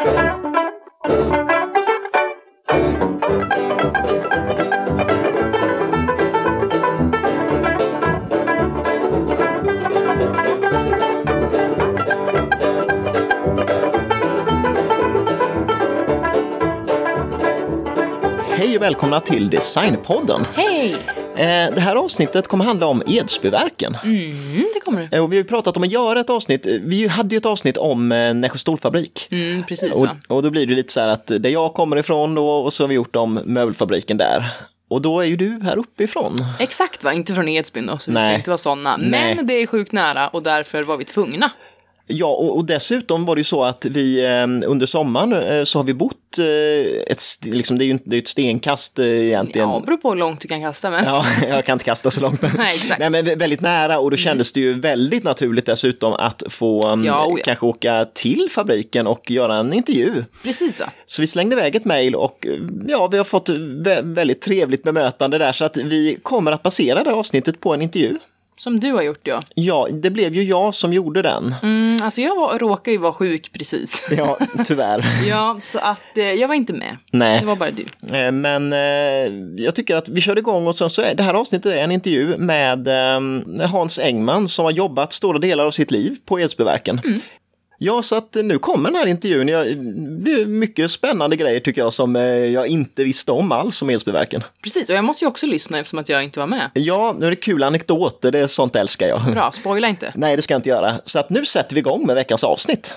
Hej och välkomna till Designpodden. Hej! Eh, Det här avsnittet kommer handla om Edsbyverken. Mm, det kommer du. Eh, Och vi har ju pratat om att göra ett avsnitt. Vi hade ju ett avsnitt om eh, Nässjö stolfabrik. Mm, precis Och, och då blir det lite så här att där jag kommer ifrån då, och så har vi gjort om möbelfabriken där. Och då är ju du här uppifrån. Exakt va, inte från Edsbyn då, så vi Nej. ska inte vara sådana. Nej. Men det är sjukt nära och därför var vi tvungna. Ja, och, och dessutom var det ju så att vi eh, under sommaren eh, så har vi bott eh, ett, liksom, det är ju det är ett stenkast eh, egentligen. Ja, beror på hur långt du kan kasta men. Ja, jag kan inte kasta så långt. Men, Nej, exakt. Nej, men vä- väldigt nära och då kändes det ju väldigt naturligt dessutom att få um, Ja, oh ja. kanske åka till fabriken och göra en intervju. Precis va? Så vi slängde iväg ett mejl och ja, vi har fått vä- väldigt trevligt bemötande där så att vi kommer att basera det här avsnittet på en intervju. Som du har gjort ja. Ja, det blev ju jag som gjorde den. Mm, alltså jag var, råkade ju vara sjuk precis. Ja, tyvärr. ja, så att eh, jag var inte med. Nej. Det var bara du. Eh, Men eh, jag tycker att vi kör igång och sen så är det här avsnittet är en intervju med eh, Hans Engman som har jobbat stora delar av sitt liv på Edsbyverken. Ja, så att nu kommer den här intervjun. Jag, det är mycket spännande grejer tycker jag som eh, jag inte visste om alls om Edsbyverken. Precis, och jag måste ju också lyssna eftersom att jag inte var med. Ja, nu är det kul anekdoter, det är sånt älskar jag. Bra, spoila inte. Nej, det ska jag inte göra. Så att nu sätter vi igång med veckans avsnitt.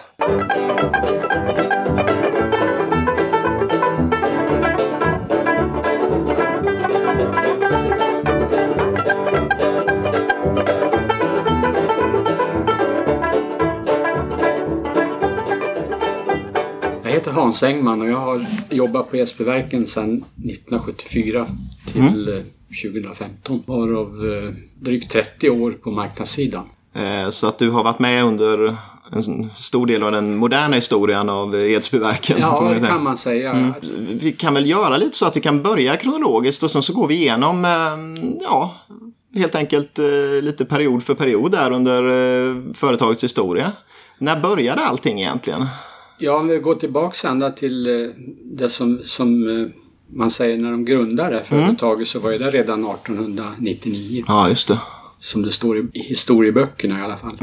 Heter Hans Engman och jag har jobbat på Edsbyverken sedan 1974 till eh, 2015. Varav eh, drygt 30 år på marknadssidan. Eh, Så att du har varit med under en stor del av den moderna historien av Edsbyverken. Ja, det kan man säga. Vi kan väl göra lite så att vi kan börja kronologiskt och sen så går vi igenom, eh, ja, helt enkelt eh, lite period för period där under eh, företagets historia. När började allting egentligen? Ja, om vi går tillbaks ända till eh, det som, som eh, man säger när de grundade företaget så var det redan 1899. Ja, just det. Som det står i historieböckerna i alla fall.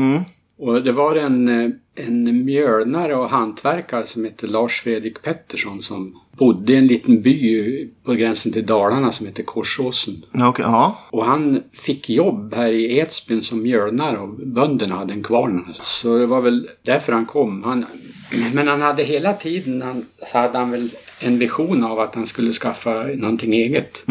Och det var en, eh, en mjölnare och hantverkare som hette Lars Fredrik Pettersson som bodde i en liten by på gränsen till Dalarna som heter Korsåsen. Okej, ja. Och han fick jobb här i Edsbyn som mjölnare och bönderna hade en kvarn. Så det var väl därför han kom. Han, men han hade hela tiden han, så hade han väl en vision av att han skulle skaffa någonting eget.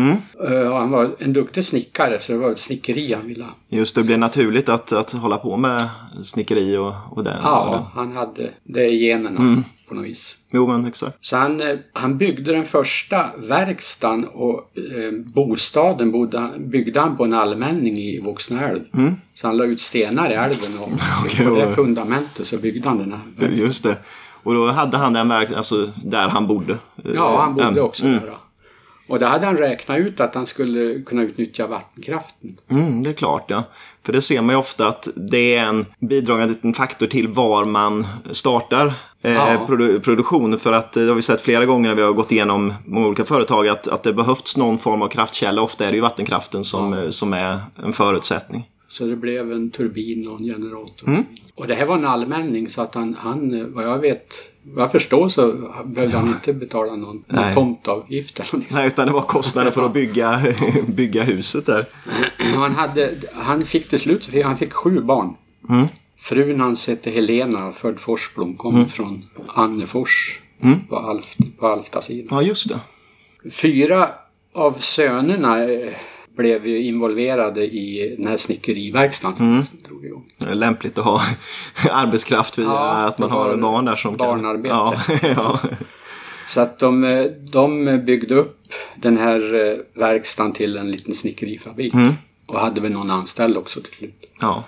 Eh, och han var en duktig snickare så det var ett snickeri han ville ha. Just det, blev naturligt att, att hålla på med snickeri och, och det. Ja, han hade det i generna på något vis. Jo, men exakt. Så han, eh, han byggde den första verkstaden och eh, bostaden bodde, byggde han på en allmänning i Voxnaälv. Så han la ut stenar i älven och Okej, på det fundamentet så byggde han den här. verkstaden. Just det. Och då hade han den verk, alltså där han bodde. Ja, han bodde Mm. också där. då. Och det hade han räknat ut att han skulle kunna utnyttja vattenkraften. Mm, det är klart, ja. För det ser man ju ofta att det är en bidragande liten faktor till var man startar eh, Ja. produ- produktion. För att eh, det har vi sett flera gånger när vi har gått igenom många olika företag att, att det behövs någon form av kraftkälla. Ofta är det ju vattenkraften som, eh, som är en förutsättning. Så det blev en turbin och en generator. Mm. Och det här var en allmänning så att han, han, vad jag vet, vad jag förstår så behövde han inte betala någon, någon tomtavgift eller någonting. Nej, utan det var kostnaden för att bygga, bygga huset där. Han, hade, han fick till slut han fick sju barn. Mm. Frun hans hette Helena, född Forsblom, kom Mm. från Annefors på, Alft, på Alftasidan. Ja, just det. Fyra av sönerna eh, blev ju involverade i den här snickeriverkstaden Mm. som drog igång. Det är lämpligt att ha arbetskraft via Ja, att man har barn där som barnarbete. Kan... Ja, ja. Så att de, de byggde upp den här eh, verkstaden till en liten snickerifabrik. Mm. Och hade väl någon anställd också till slut. ja.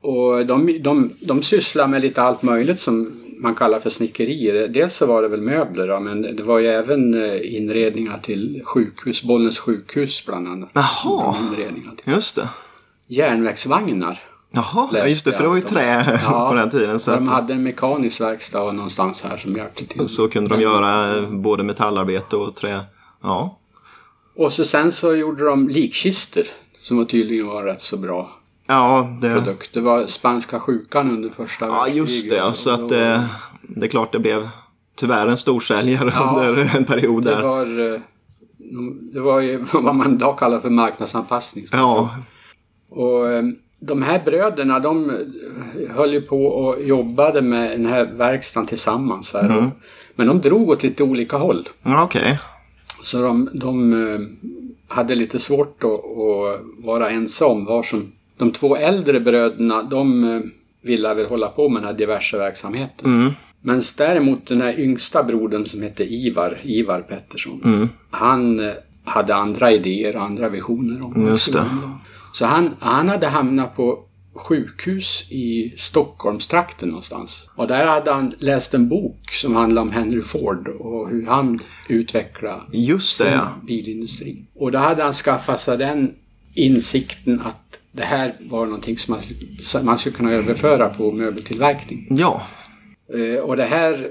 Och de, de, de sysslar med lite allt möjligt som man kallar för snickerier. Dels så var det väl möbler då, men det var ju även eh, inredningar till sjukhus, Bollnäs sjukhus bland annat. Jaha. Inredningar till. Just det. Järnvägsvagnar Jaha, ja, just det, för det var ju de- trä Ja, på den tiden. Så, de att, hade en mekanisk verkstad någonstans här som hjälpte till. så kunde de göra eh, både metallarbete och trä. Ja, Och så sen så gjorde de likkister som tydligen var rätt så bra ja, det, produkt. Det var spanska sjukan under första ja just det. Så att då- eh, det är klart det blev tyvärr en storsäljare Ja, under en period Det där. var, eh, det var ju vad man idag kallar för marknadsanpassning. Ja, Och eh, de här bröderna de höll ju på och jobbade med den här verkstaden tillsammans. Här. Mm. Men de drog åt lite olika håll. ja okej. Så de, de hade lite svårt att, att vara ensam var som... De två äldre bröderna de eh, ville väl hålla på med den här diverse verksamheten. Mm. Men däremot den här yngsta brodern som hette Ivar, Ivar Pettersson. Mm. Han eh, hade andra idéer och andra visioner om Just det. Så han, han hade hamnat på sjukhus i Stockholmstrakten någonstans. Och där hade han läst en bok som handlade om Henry Ford och hur han utvecklade Just det ja. bilindustri. Och då hade han skaffat sig den insikten att det här var någonting som man, man skulle kunna överföra på möbeltillverkning. Ja, Eh, och det här...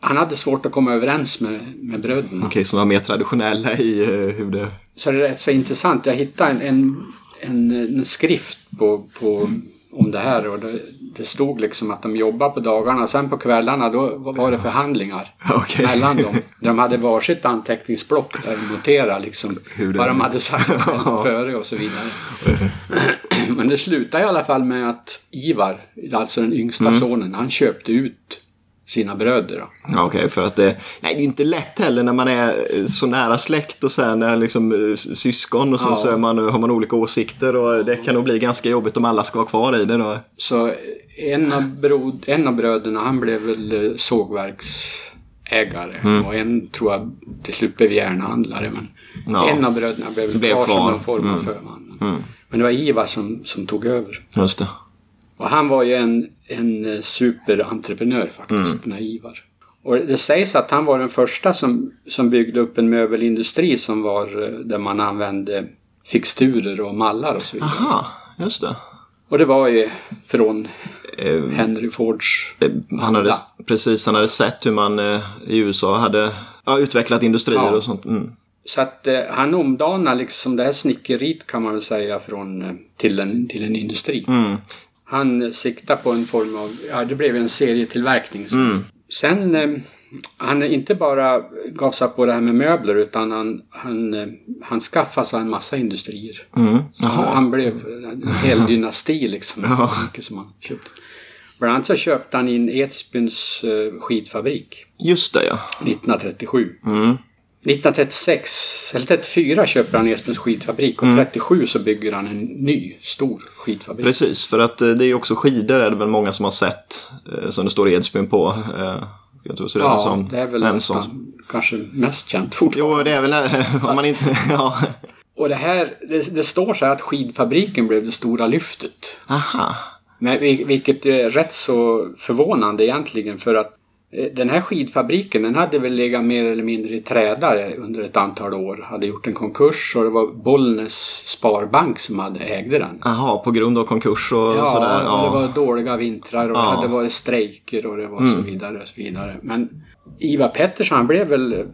Han hade svårt att komma överens med, med bröderna. okej, som var mer traditionella i eh, hur det... Så det är rätt så intressant. Jag hittade en, en, en, en skrift på, på, om det här och det, det stod liksom att de jobbade på dagarna. Sen på kvällarna då var det förhandlingar Okej. mellan dem. De hade varsitt anteckningsblock där de noterade liksom vad de hade sagt före och så vidare. Men det slutade i alla fall med att Ivar, alltså den yngsta Mm. sonen, han köpte ut sina bröder. Okej, för att det, nej, det är inte lätt heller när man är eh, så nära släkt och sen är liksom eh, syskon och sen Ja. så man, har man olika åsikter och det kan nog bli ganska jobbigt om alla ska vara kvar i det då. Så en av, brod, en av bröderna han blev väl eh, sågverksägare Mm. och en tror jag till slut blev järnhandlare. Men Ja. en av bröderna blev, Blev kvar, som någon form av Mm. förman. Mm. Men det var Ivar som, som tog över. Just det. Och han var ju en, en eh, superentreprenör faktiskt, Mm. den här Ivar. Och det sägs att han var den första som, som byggde upp en möbelindustri som var eh, där man använde fixturer och mallar och så vidare. Aha, just det. Och det var ju från Eh, Henry Fords eh, han hade, precis, han hade sett hur man eh, i USA hade ja, utvecklat industrier Ja. och sånt. Mm. Så att han omdanar liksom det här snickeriet kan man väl säga från, till, en, till en industri. Mm. Han siktar på en form av, ja det blev en serietillverkning. Så. Mm. Sen, eh, han inte bara gav sig på det här med möbler utan han, han, eh, han skaffade sig en massa industrier. Mm. Han, han blev en hel dynasti liksom. Ja. Mycket som han köpte. Bland annat så köpte han in Edsbyns eh, skidfabrik Just det ja. 1937. Mm. 1936, eller 34 köper han Esbjörns skidfabrik och 37 så bygger han en ny stor skidfabrik. Precis, för att eh, det är ju också skidor är det väl många som har sett eh, som det står Edsbyn på. Eh, jag tror så det Ja, sån, det är väl en nästan, kanske mest känt fortfarande. Jo, det är väl om man inte... Ja. Och det här, det, det står så här att skidfabriken blev det stora lyftet. Aha. Men, vil- vilket är rätt så förvånande egentligen för att den här skidfabriken den hade väl legat mer eller mindre i träda under ett antal år. Hade gjort en konkurs och det var Bollnäs Sparbank som hade ägde den. Aha, på grund av konkurs och Ja, sådär. och Ja. det var dåliga vintrar och Ja. det hade varit strejker och det var Mm. så vidare och så vidare. Men Ivar Pettersson han blev väl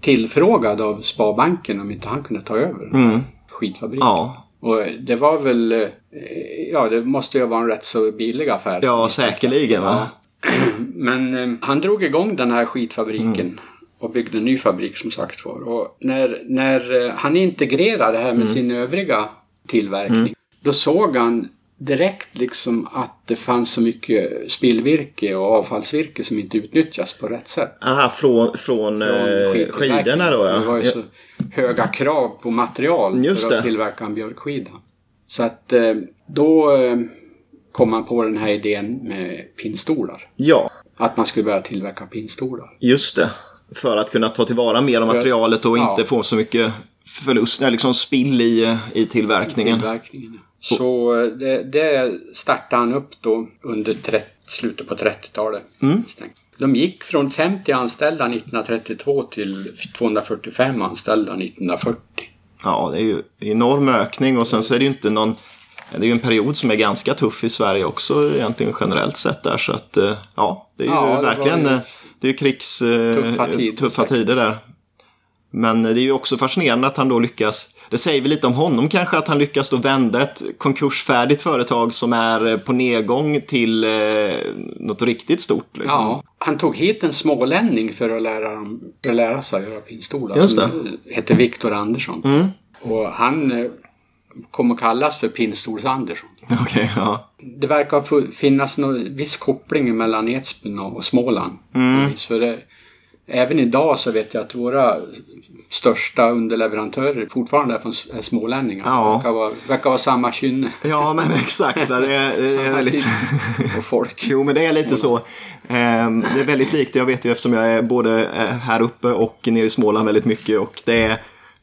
tillfrågad av Sparbanken om inte han kunde ta över Mm. skidfabriken. Ja. Och det var väl, eh, ja det måste ju vara en rätt så billig affär. ja, säkerligen va? Ja. Men eh, han drog igång den här skidfabriken Mm. och byggde en ny fabrik som sagt var. Och när, när eh, han integrerade det här Mm. med sin övriga tillverkning då såg han direkt liksom att det fanns så mycket spillvirke och avfallsvirke som inte utnyttjas på rätt sätt. Aha, från, från, Från eh, skidorna då Det var ju ja. så höga krav på material Just för det. att tillverka en björkskida. Så att eh, då kom man på den här idén med pinnstolar. Ja, Att man skulle börja tillverka pinnstolar. just det. För att kunna ta tillvara mer av materialet och ja. inte få så mycket förlust, eller liksom spill i, i tillverkningen. Tillverkningen. Så eh, det, det startade han upp då under 30, slutet på 30-talet. Mm. De gick från 50 anställda 1932 till 245 anställda 1940. Ja, det är ju enorm ökning och sen så är det ju inte någon Det är ju en period som är ganska tuff i Sverige också egentligen generellt sett där. Så att eh, ja, det är ju Ja, det verkligen ju eh, det är krigs, eh, tuffa tider, tuffa tider där. Men det är ju också fascinerande att han då lyckas, det säger vi lite om honom kanske, att han lyckas då vända ett konkursfärdigt företag som är på nedgång till eh, något riktigt stort. Liksom. Ja, han tog hit en smålänning för att lära, för att lära sig att göra pinstolar. Just som eh, hette Viktor Andersson. Mm. Och han kom att kallas för Pinstols-Andersson. Okej, ja. Det verkar finnas någon viss koppling mellan Edsbyn och och Småland. Mm. För det, även idag så vet jag att våra största underleverantörer fortfarande är, från, är smålänningar. Ja. Verkar vara, verkar vara samma kynne. Ja, men exakt. Det är, det är väldigt... typ av folk. Jo, men det är lite så. Ehm, Det är väldigt likt. Jag vet ju eftersom jag är både eh, här uppe och nere i Småland väldigt mycket. Och det är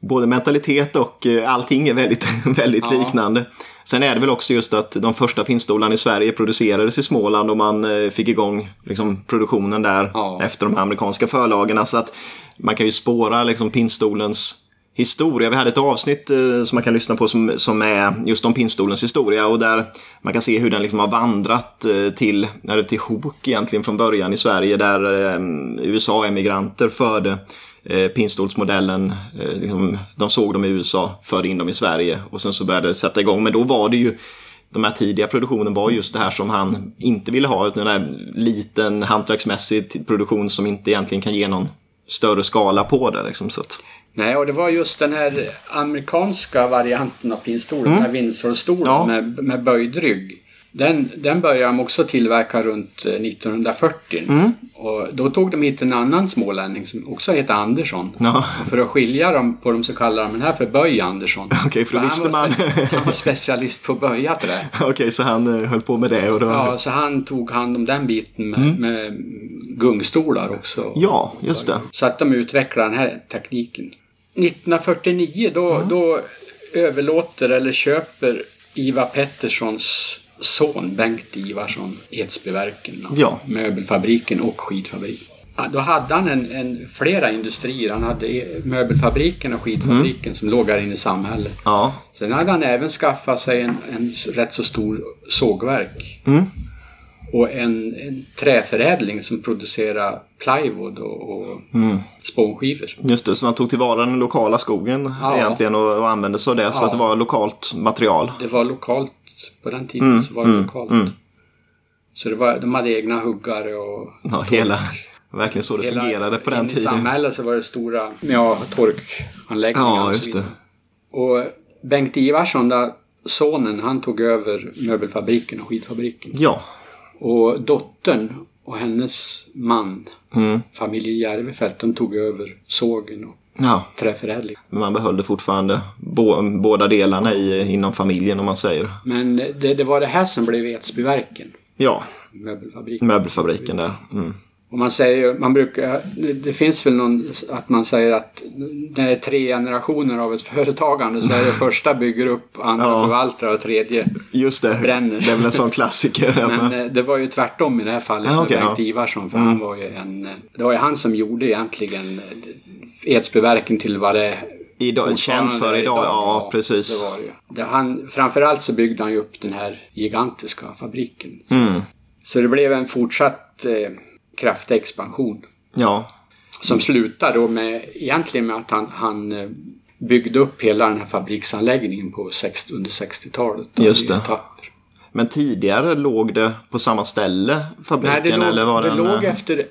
både mentalitet och eh, allting är väldigt, väldigt Ja. liknande. Sen är det väl också just att de första pinstolarna i Sverige producerades i Småland och man eh, fick igång liksom, produktionen där Ja. efter de här amerikanska förlagen. Så att man kan ju spåra liksom, pinstolens historia. Vi hade ett avsnitt eh, som man kan lyssna på som, som är just om pinstolens historia och där man kan se hur den liksom har vandrat eh, till, eller till Hok egentligen från början i Sverige där eh, USA-emigranter förde eh, pinstolsmodellen, eh, liksom, de såg dem i USA, förde in dem i Sverige och sen så började det sätta igång. Men då var det ju de här tidiga produktionen var just det här som han inte ville ha, utan den här liten hantverksmässig produktion som inte egentligen kan ge någon större skala på det. Liksom, så att, Nej, och det var just den här amerikanska varianten av pinstolen, den här Windsor-stolen Ja. med, med böjd rygg. Den, den började de också tillverka runt eh, 1940. Mm. Och då tog de hit en annan smålänning som också heter Andersson. Ja. För att skilja dem på dem så kallar de den här för Böj Andersson. Okej, för då visste man. han var specialist på att böja trä. Okej, så han eh, höll på med det och då... Ja, så han tog hand om den biten med, med gungstolar också. Mm. Ja, just det. Så att de utvecklade den här tekniken. 1949 då, då överlåter eller köper Ivar Petterssons son Bengt Ivarsson Edsbyverken, Ja. möbelfabriken och skidfabriken. Då hade han en, en, flera industrier. Han hade e- möbelfabriken och skidfabriken som låg här inne i samhället. Ja, Sen hade han även skaffat sig en, en rätt så stor sågverk. Mm. Och en, en träförädling som producerar plywood och, och Mm. spånskivor. just det. Så man tog tillvara den lokala skogen Ja. egentligen och, och använde sig av det så Ja. att det var lokalt material. Det var lokalt, på den tiden så var det lokalt. mm. Så det var, de hade egna huggare och Ja, hela, verkligen så det hela- fungerade på den inne I tiden. samhället så var det stora ja, torkanläggningar Ja, och just så det. vidare. Och Bengt Ivarsson, där, sonen, han tog över möbelfabriken och skidfabriken. Ja, Och dottern och hennes man, mm. familjen Järvefelt, de tog över sågen och ja. träförädling. Men man behöll det fortfarande bå, båda delarna i, inom familjen om man säger. Men det, det var det här som blev Edsbyverken, Ja, möbelfabriken. möbelfabriken där. Mm. Och man säger ju- man brukar, det finns väl någon, att man säger att det är tre generationer av ett företagande så är det första bygger upp, andra Ja. förvaltar och tredje. Just det, Bränner. det är väl en sån klassiker. Men eh, det var ju tvärtom i det här fallet Ja, med okej, Bengt ja. Ivarsson för han var ju en, eh, det var ju han som gjorde egentligen Edsbyverken till vad det Idag, känt för är idag, ja, precis. Det var det. Det, han, framförallt så byggde han ju upp den här gigantiska fabriken. Mm. Så det blev en fortsatt eh, kraftig expansion. Ja, Som slutar då med, egentligen med att han, han eh, byggde upp hela den här fabriksanläggningen på 60, under 60-talet. då, Just det. etapper. men tidigare låg det på samma ställe, fabriken? Nej, det låg, eller var det den, låg eh, efter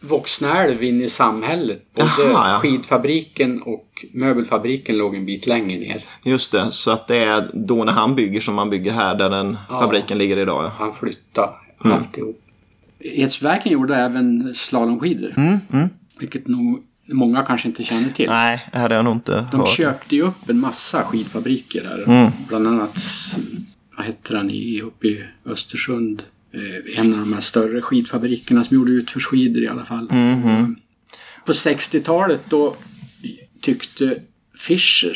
Voxnälv in i samhället. Både Jaha, ja. skidfabriken och möbelfabriken låg en bit längre ner. Just det, så att det är då när han bygger som man bygger här där den Ja. fabriken ligger idag. Ja. Han flyttade Mm. alltihop. Edsbyverken gjorde även slalomskidor. Vilket nog många kanske inte känner till. Mm, Nej, det hade jag nog inte De hört. köpte ju upp en massa skidfabriker här. Mm. Bland annat, vad heter i, uppe i Östersund. Eh, en av de här större skidfabrikerna som gjorde utförsskidor i alla fall. Mhm. På 60-talet då tyckte Fischer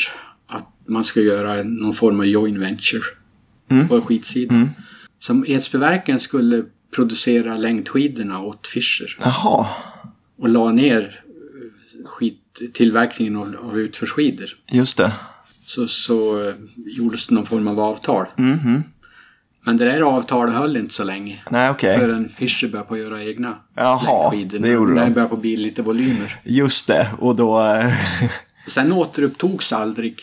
att man ska göra någon form av joint venture Mm. på skidsidan. Som Edsbyverken skulle producera längdskidorna åt Fischer Jaha, och la ner eh, skid, tillverkningen av, av utförsskidor. just det. så, så gjordes någon form av avtal. Mhm. Men det där avtalet höll inte så länge. Nej, okej. Förrän Fischer började på att göra egna Jaha, längdskidor. det gjorde När de. det började på att bli lite volymer. Just det, och då eh, Sen återupptogs aldrig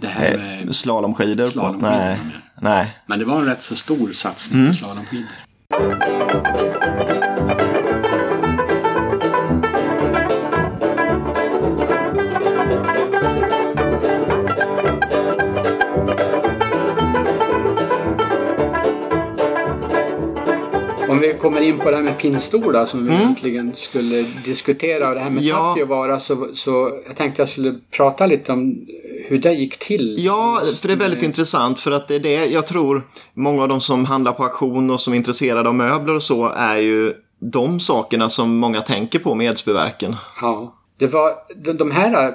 det här med... slalomskidor. Slalomskidor Nej. Nej. Men det var en rätt så stor satsning Mm. på slalomskidor. Om vi kommer in på det här med pinnstolar som vi egentligen skulle diskutera och det här med Mm. Ja. Tapiovara så, så jag tänkte jag skulle prata lite om hur det gick till. Ja, för det är väldigt med- intressant för att det är det jag tror många av de som handlar på auktion och som är intresserade av möbler och så är ju de sakerna som många tänker på med Edsbyverken. Ja. Det var, de, de här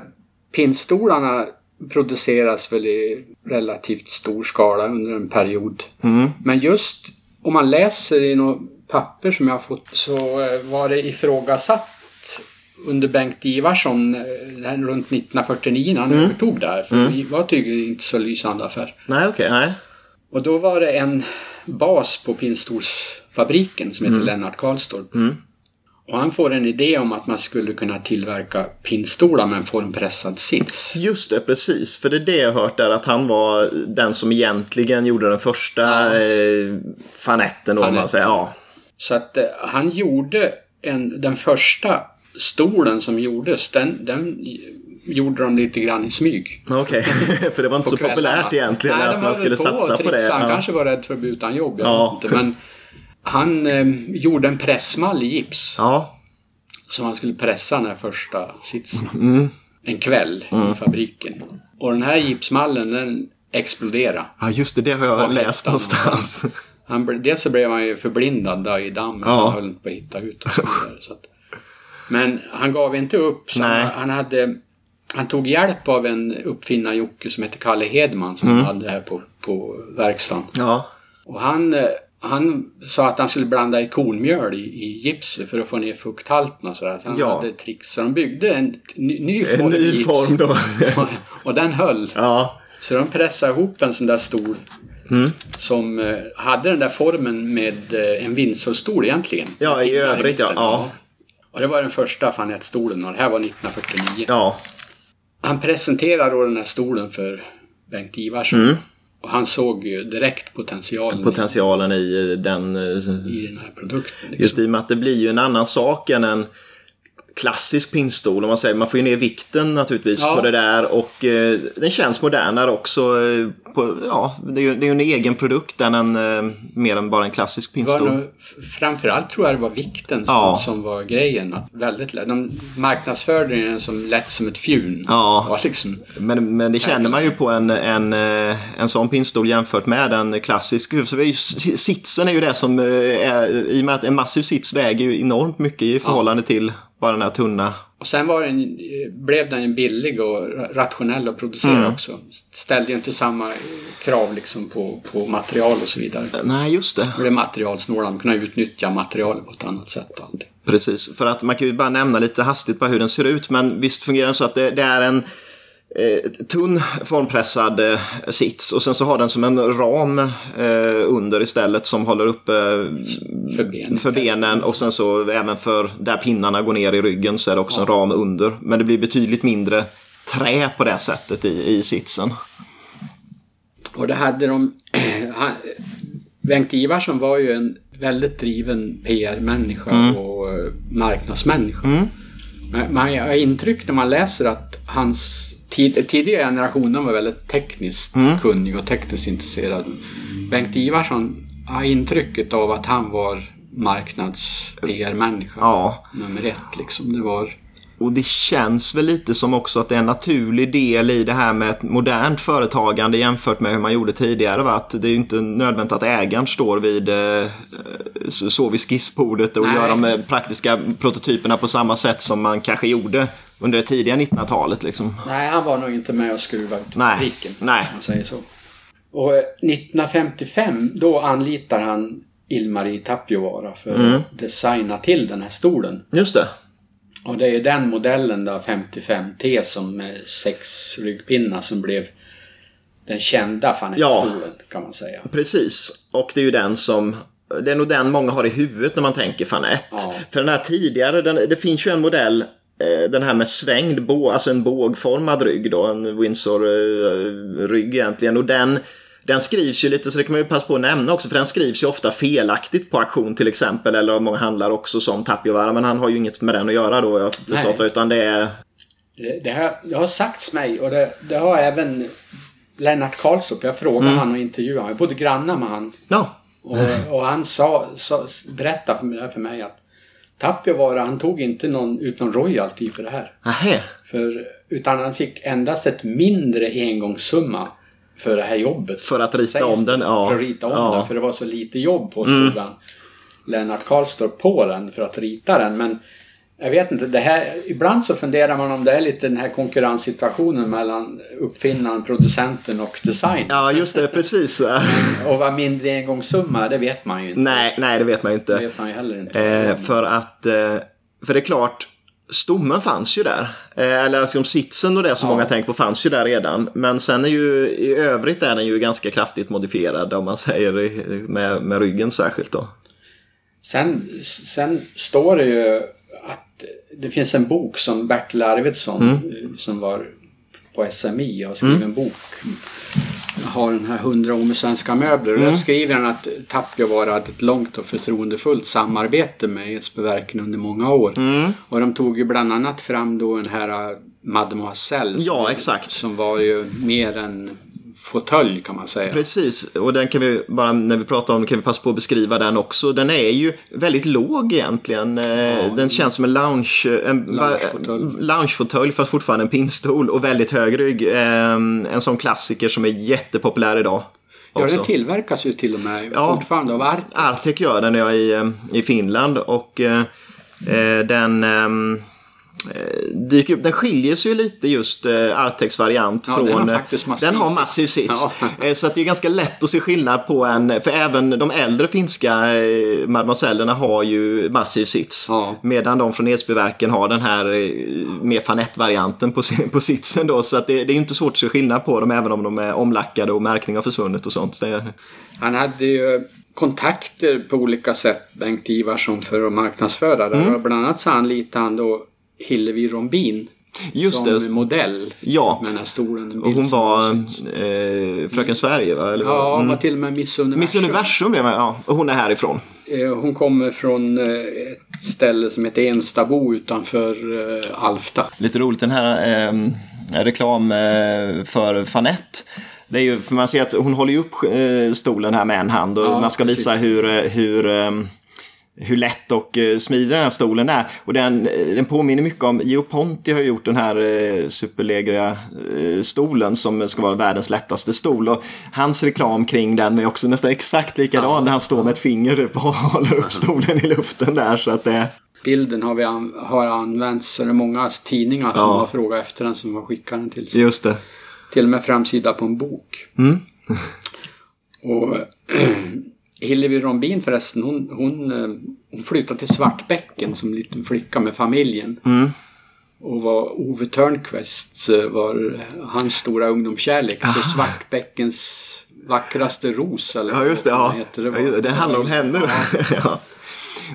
pinnstolarna produceras väl i relativt stor skala under en period. Mm. Men just om man läser i något papper som jag har fått så eh, var det ifrågasatt under Bengt Ivarsson eh, runt 1949 när han Mm. övertog där. För det var tydligen inte så lysande affär. Nej, okej, nej. Och då var det en bas på pinnstolsfabriken som heter Lennart Karlstorp. Mm. Och han får en idé om att man skulle kunna tillverka pinnstolar med en formpressad sits. Just det, precis. För det är det jag har hört där att han var den som egentligen gjorde den första Ja. eh, fanetten då, man säger. Ja. Så att eh, han gjorde en, den första stolen som gjordes, den, den gjorde de lite grann i smyg. Okej, för det var inte så kvällarna. populärt egentligen Nej, att man skulle på satsa på det. Han Ja. kanske var rädd för att bli utan jobb, jag Ja. inte. Men han eh, gjorde en pressmall i gips ja. som han skulle pressa den här första sitsen. Mm. En kväll i fabriken. Och den här gipsmallen den exploderade. ja, just det, det har jag läst någonstans. Han, dels så blev han ju förblindad där i dammet. Ja. Han höll inte på att hitta ut och så vidare. Så att, men han gav inte upp. Så han, han, hade, han tog hjälp av en uppfinnar-Jocke som heter Kalle Hedman som Mm. hade här på, på verkstaden. Ja, Och han, eh, han sa att han skulle blanda i kornmjöl i, i gipset för att få ner fukthalten och sådär. Så han Ja. hade trix. Så de byggde en ny, ny en form i ny gips. form då. och den höll. ja. Så de pressade ihop en sån där stol Mm. som eh, hade den där formen med eh, en vindsorstol egentligen. Ja, i övrigt, ja. Ja. Och det var den första fanettstolen och det här var 1949. ja. Han presenterade då den här stolen för Bengt Ivarsson. Mm. Och han såg ju direkt potentialen Potentialen i den... eh, i, i den här produkten. Liksom. Just i och med att det blir ju en annan sak än en klassisk pinnstol. Om man säger. Man får ju ner vikten naturligtvis Ja. på det där och eh, den känns modernare också. Eh, på, ja, det är ju det är en egen produkt än en, eh, mer än bara en klassisk f- framförallt tror jag det var vikten som, Ja. som var grejen. Väldigt lätt. De marknadsförde den som lätt som ett fjun. Ja. Liksom, Men, men det känner man ju på en, en, eh, en sån pinnstol jämfört med en klassisk. Så är ju, sitsen är ju det som, eh, är, i och med att en massiv sits väger ju enormt mycket i förhållande till bara den här tunna. Och sen var den, eh, blev den billig och ra- rationell att producera Mm. också. Ställde ju inte samma eh, krav liksom på, på material och så vidare. Nej, just det. Det blev materialsnåla, man kunde utnyttja materialet på ett annat sätt. Och allting. Precis, för att man kan ju bara nämna lite hastigt bara hur den ser ut. Men visst fungerar den så att det, det är en eh, tunn formpressad eh, sits och sen så har den som en ram eh, under istället som håller uppe För, ben, för benen och sen så även för där pinnarna går ner i ryggen så är det också en ram under. Men det blir betydligt mindre trä på det sättet i, i sitsen. Och det hade de... han, Bengt Ivarsson var ju en väldigt driven PR-människa Mm. och eh, marknadsmänniska. Men man har intryck när man läser att hans tid, tidigare generationen var väldigt tekniskt Mm. kunnig och tekniskt intresserad. Bengt Ivarsson har intrycket av att han var marknads-PR-människa. Ja, Nummer ett liksom. Det var... och det känns väl lite som också att det är en naturlig del i det här med ett modernt företagande jämfört med hur man gjorde tidigare. Va? Att det är ju inte nödvändigt att ägaren står vid, eh, så vid skissbordet och Nej. gör de eh, praktiska prototyperna på samma sätt som man kanske gjorde under det tidiga 1900-talet. Liksom. Nej, han var nog inte med och skruvade Nej, fabriken. nej. Man säger så. Och eh, 1955 då anlitar han Ilmari Tapiovaara för Mm. att designa till den här stolen. Just det. Och det är den modellen då, 55T som med sex ryggpinnar som blev den kända fanettstolen kan man säga. Precis, och det är ju den som det är nog den många har i huvudet när man tänker fanett. Ja. För den här tidigare, den, det finns ju en modell eh, den här med svängd, alltså en bågformad rygg då, en Windsor-rygg egentligen. Och den, den skrivs ju lite, så det kan man ju passa på att nämna också, för den skrivs ju ofta felaktigt på auktion till exempel, eller av många handlare också som Tapiovaara, men han har ju inget med den att göra då, jag har förstått, Nej. utan det är... Det, det, har, det har sagts mig och det, det har även Lennart Karlsson. Jag frågade Mm. han och intervjuade honom. Jag bodde grannar med han. Ja, Och, och han sa, sa, berättade för mig, för mig att Tapiovaara, han tog inte någon, ut någon royalty för det här. nähä. För, utan han fick endast ett mindre engångssumma för det här jobbet. För att rita Sägs om den, ja. För att rita om Ja. Mm. den. För det var så lite jobb på stugan. Lennart Karlstorp på den för att rita den. Men jag vet inte, det här, ibland så funderar man om det är lite den här konkurrenssituationen mellan uppfinnaren, producenten och design. Ja, just det, precis. Och vad mindre engångssumma, det vet man ju inte. nej, nej, det vet man ju inte. Det vet man ju heller inte. Eh, för att, eh, för det är klart, stommen fanns ju där. Eh, eller alltså sitsen och det som Ja. många tänker på fanns ju där redan. Men sen är ju i övrigt är den ju ganska kraftigt modifierad om man säger med, med ryggen särskilt då. Sen, sen står det ju att det finns en bok som Bertil Arvidsson Mm. som var på SMI har skrivit en bok. Har den här 100 år med svenska möbler. Och Mm. där skriver han att Tapiovaara hade ett långt och förtroendefullt samarbete med Edsbyverken under många år. Mm. Och de tog ju bland annat fram då den här Mademoiselle. Ja, exakt. Som var ju mer en fåtölj kan man säga. Precis, och den kan vi bara när vi pratar om den kan vi passa på att beskriva den också. Den är ju väldigt låg egentligen. Eh, den känns som en lounge, en Loungefåtölj. fast fortfarande en pinnstol och väldigt hög rygg. Eh, en sån klassiker som är jättepopulär idag. Ja, också. den tillverkas ju till och med Ja. fortfarande av Art. Artek gör den ja, i, eh, i Finland och eh, den eh, dyker upp. Den skiljer sig ju lite just eh, Artex variant Ja, från... den har eh, faktiskt massiv den har massiv sits. Ja. Eh, Så att det är ganska lätt att se skillnad på en... För även de äldre finska eh, mademoisellerna har ju massiv sits. Ja. Medan de från Edsbyverken har den här eh, mer fanett-varianten på, på sitsen då. Så att det, det är inte svårt att se skillnad på dem även om de är omlackade och märkning har försvunnit och sånt. Det, Han hade ju kontakter på olika sätt, Bengt Ivarsson, för att marknadsföra det. Mm. Bland annat så anlitade han då Hillevi Rombin Just som det. modell Ja. med den här stolen. en Och hon var eh, Fröken Sverige va? Eller? Ja, Mm. var till och med Miss Universum. Miss Universum ja, ja. Och hon är härifrån. Eh, Hon kommer från eh, ett ställe som heter Enstabo utanför eh, Alfta. Lite roligt den här eh, reklam eh, för Fanett. Det är ju, för man ser att hon håller upp stolen här med en hand och Ja, man ska visa precis. hur, eh, hur, eh, hur lätt och eh, smidig den här stolen är. Och den, eh, den påminner mycket om, Geo Ponti har gjort den här eh, superlegra eh, stolen som ska vara världens lättaste stol. Och hans reklam kring den är också nästan exakt likadan. Där han står med ett finger och håller upp stolen i luften där. Så att det, Bilden har, vi an- har använts, så det är många tidningar som Ja. har frågat efter den som har skickat den till sig. just det. Till och med framsida på en bok. Mm. och Hillevi Rombin förresten, hon, hon, eh, hon flyttade till Svartbäcken som liten flicka med familjen. Mm. Och var Ove Törnqvist eh, var hans stora ungdomskärlek. Så Svartbäckens vackraste ros eller Ja, just det. Ja. heter. Det Ja. Den handlar om henne. ja.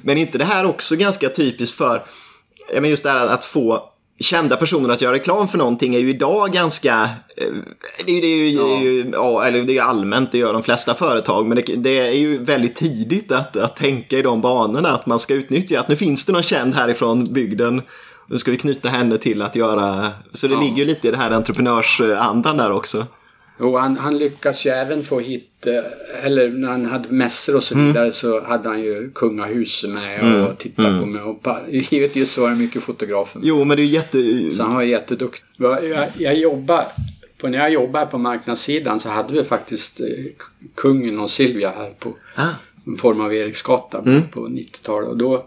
Men inte det här också ganska typiskt för, men just det här att få kända personer att göra reklam för någonting är ju idag ganska, eh, det är ju, det är ju, Ja. ju ja, eller det är allmänt, det gör de flesta företag, men det, det är ju väldigt tidigt att, att tänka i de banorna, att man ska utnyttja att nu finns det någon känd härifrån bygden, nu ska vi knyta henne till att göra, så det Ja. ligger ju lite i det här entreprenörsandan där också. Jo, han, han lyckas ju även få hit, eh, eller när han hade mässor och så Mm. vidare så hade han ju kungahuset med och tittade på mig. Och givetvis så var det mycket fotografer. Jo, men det är jätte... Så han var jätteduktig. Jag, jag, jobbar, på, när jag jobbade på marknadssidan så hade vi faktiskt eh, kungen och Silvia här på Ah. en form av Eriksgata på 90-talet. Och då,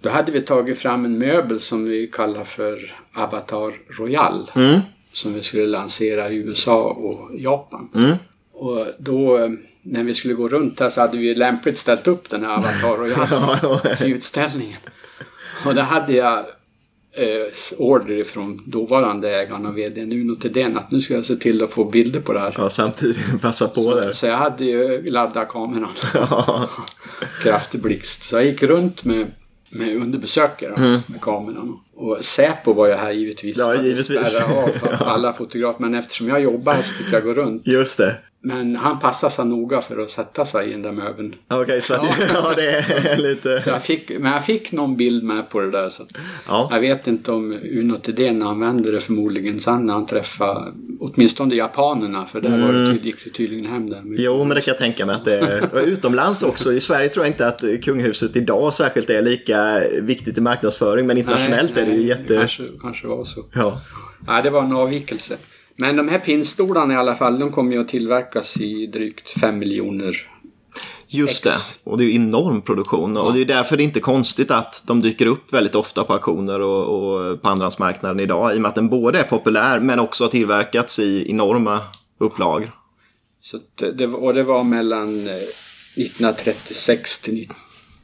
då hade vi tagit fram en möbel som vi kallar för Avatar Royal. Mm. Som vi skulle lansera i USA och Japan. Mm. Och då eh, när vi skulle gå runt där så hade vi lämpligt ställt upp den här Avatar Royal i utställningen. Och där hade jag eh, order från dåvarande ägaren och vd Uno Thedéen att nu ska jag se till att få bilder på det här. Ja, samtidigt passa på där. Så jag hade ju laddat kameran. Ja. Kraftig blixt. Så jag gick runt med, med underbesökare med kameran. Och Säpo var ju här givetvis. Mm. Ja, givetvis. spärrat av alla fotografer. Men eftersom jag jobbar här så fick jag gå runt. Just det. Men han passade sig noga för att sätta sig i den där möbeln. Okej, så att, ja. det är Så lite... jag fick, men jag fick någon bild med på det där. Så Ja. Jag vet inte om Uno Thedéen använde det förmodligen sen när han träffade åtminstone japanerna. För där var det tyd, gick det tydligen hem där. Mm. Jo, men det kan jag tänka mig att det är. Utomlands också. I Sverige tror jag inte att kungahuset idag särskilt är lika viktigt i marknadsföring. Men internationellt är det ju nej, jätte... Kanske, kanske var så. Ja. Ja, det var en avvikelse. Men de här pinnstolarna i alla fall, de kommer ju att tillverkas i drygt 5 miljoner. Just Ex. det. Och det är ju enorm produktion. Och det är därför det är inte konstigt att de dyker upp väldigt ofta på auktioner och, och på andrahandsmarknaden idag. I och med att den både är populär men också har tillverkats i enorma upplagor. Så det, och det var mellan eh, 1936 till 19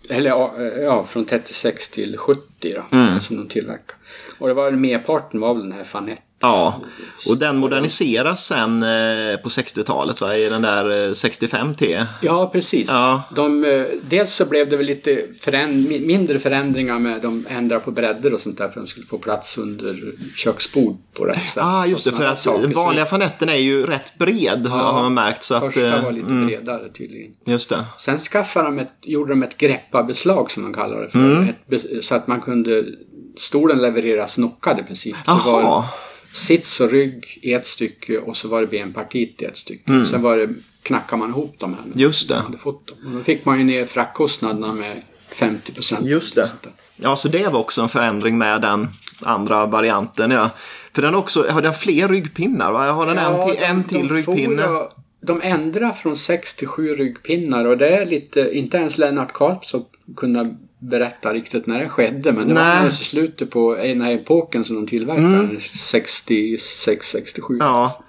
eller ja, eh, ja, från 36 till 70 då, Mm. som de tillverkade. Och det var merparten var väl den här Fanette. Ja, och den moderniseras sen eh, på 60-talet va? I den där eh, 65T. Ja, precis. Ja. De, eh, dels så blev det väl lite föränd- mi- mindre förändringar med de ändrade på bredder och sånt där för att de skulle få plats under köksbord på rätt sätt. ah, just det. För att saker. den vanliga fanetten är ju rätt bred har man märkt. Så att, Första eh, var lite mm, bredare tydligen. Just det. Sen skaffade de ett, gjorde de ett grepparbeslag som de kallar det för. Mm. Ett, så att man kunde, stolen levereras knockad i princip. Jaha. Sits och rygg i ett stycke och så var det benpartiet i ett stycke. Sen var det, knackade man ihop dem här. Mm. Just det. Man hade fått dem. Och då fick man ju ner fraktkostnaderna med 50 procent. Just det. Ja, så det var också en förändring med den andra varianten. Ja. För den också, har den fler ryggpinnar? Va? Har den en, till, en till ryggpinne? For, de ändrar från sex till sju ryggpinnar och det är lite, inte ens Lennart Karlsson kunna berätta riktigt när det skedde. Men det Nej. var alltså slutet på den här epoken som de tillverkade. 66, 67. Ja.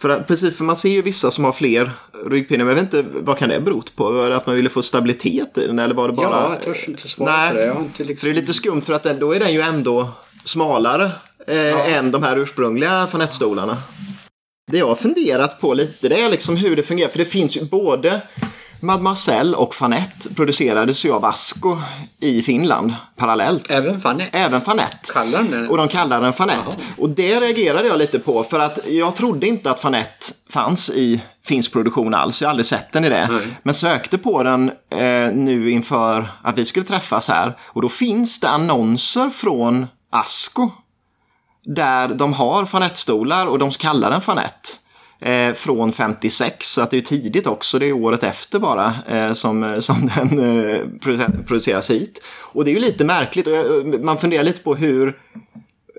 För, precis, för man ser ju vissa som har fler ryggpinnar. Men jag vet inte, vad kan det bero på? Var det att man ville få stabilitet i den? Eller var det bara... Ja, jag törs inte svara Nej. på det. Jag har inte För liksom... det är lite skumt för att den, då är den ju ändå smalare eh, än de här ursprungliga fanettstolarna. Det jag har funderat på lite det är liksom hur det fungerar. För det finns ju både Mademoiselle och Fanette producerades ju av Asko i Finland parallellt. Även Fanette. Även Fanette. Kallar den? Och de kallar den Fanette. Och det reagerade jag lite på för att jag trodde inte att Fanette fanns i finsk produktion alls. Jag har aldrig sett den i det. Nej. Men sökte på den eh, nu inför att vi skulle träffas här. Och då finns det annonser från Asko. Där de har fanettstolar och de kallar den Fanette. Eh, från 56, så att det är tidigt också. Det är året efter bara eh, som, som den eh, produ- produceras hit. Och det är ju lite märkligt. Och jag, man funderar lite på hur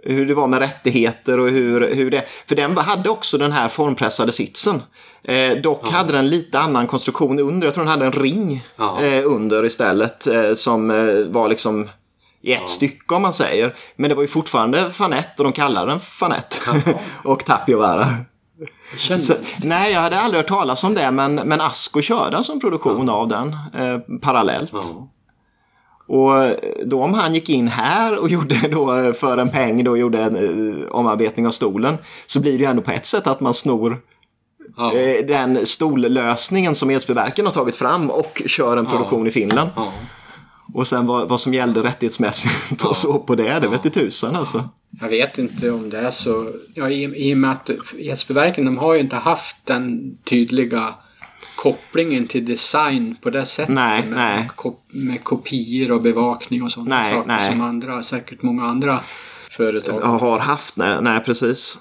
hur det var med rättigheter och hur, hur det... För den hade också den här formpressade sitsen. Eh, dock hade den lite annan konstruktion under. Jag tror den hade en ring Ja. eh, under istället. Eh, som eh, var liksom i ett stycke om man säger. Men det var ju fortfarande Fanette och de kallade den Fanette. och Tapiovara. Så, nej, jag hade aldrig hört talas om det. Men, men Asko körde alltså en produktion av den eh, parallellt. Ja. Och då om han gick in här och gjorde då eh, för en peng då gjorde en eh, omarbetning av stolen så blir det ju ändå på ett sätt att man snor Ja. eh, den stollösningen som Edsbyverken har tagit fram och kör en produktion i Finland. Ja. Och sen vad, vad som gällde rättighetsmässigt och så på det, det vet i tusan alltså. Jag vet inte om det är så. Ja, i, I och med att Edsbyverken de har ju inte haft den tydliga kopplingen till design på det sättet. Nej, med, nej. Kop- med kopior och bevakning och sådana Nej, saker nej. som andra, säkert många andra företag. Har haft, nej, nej precis.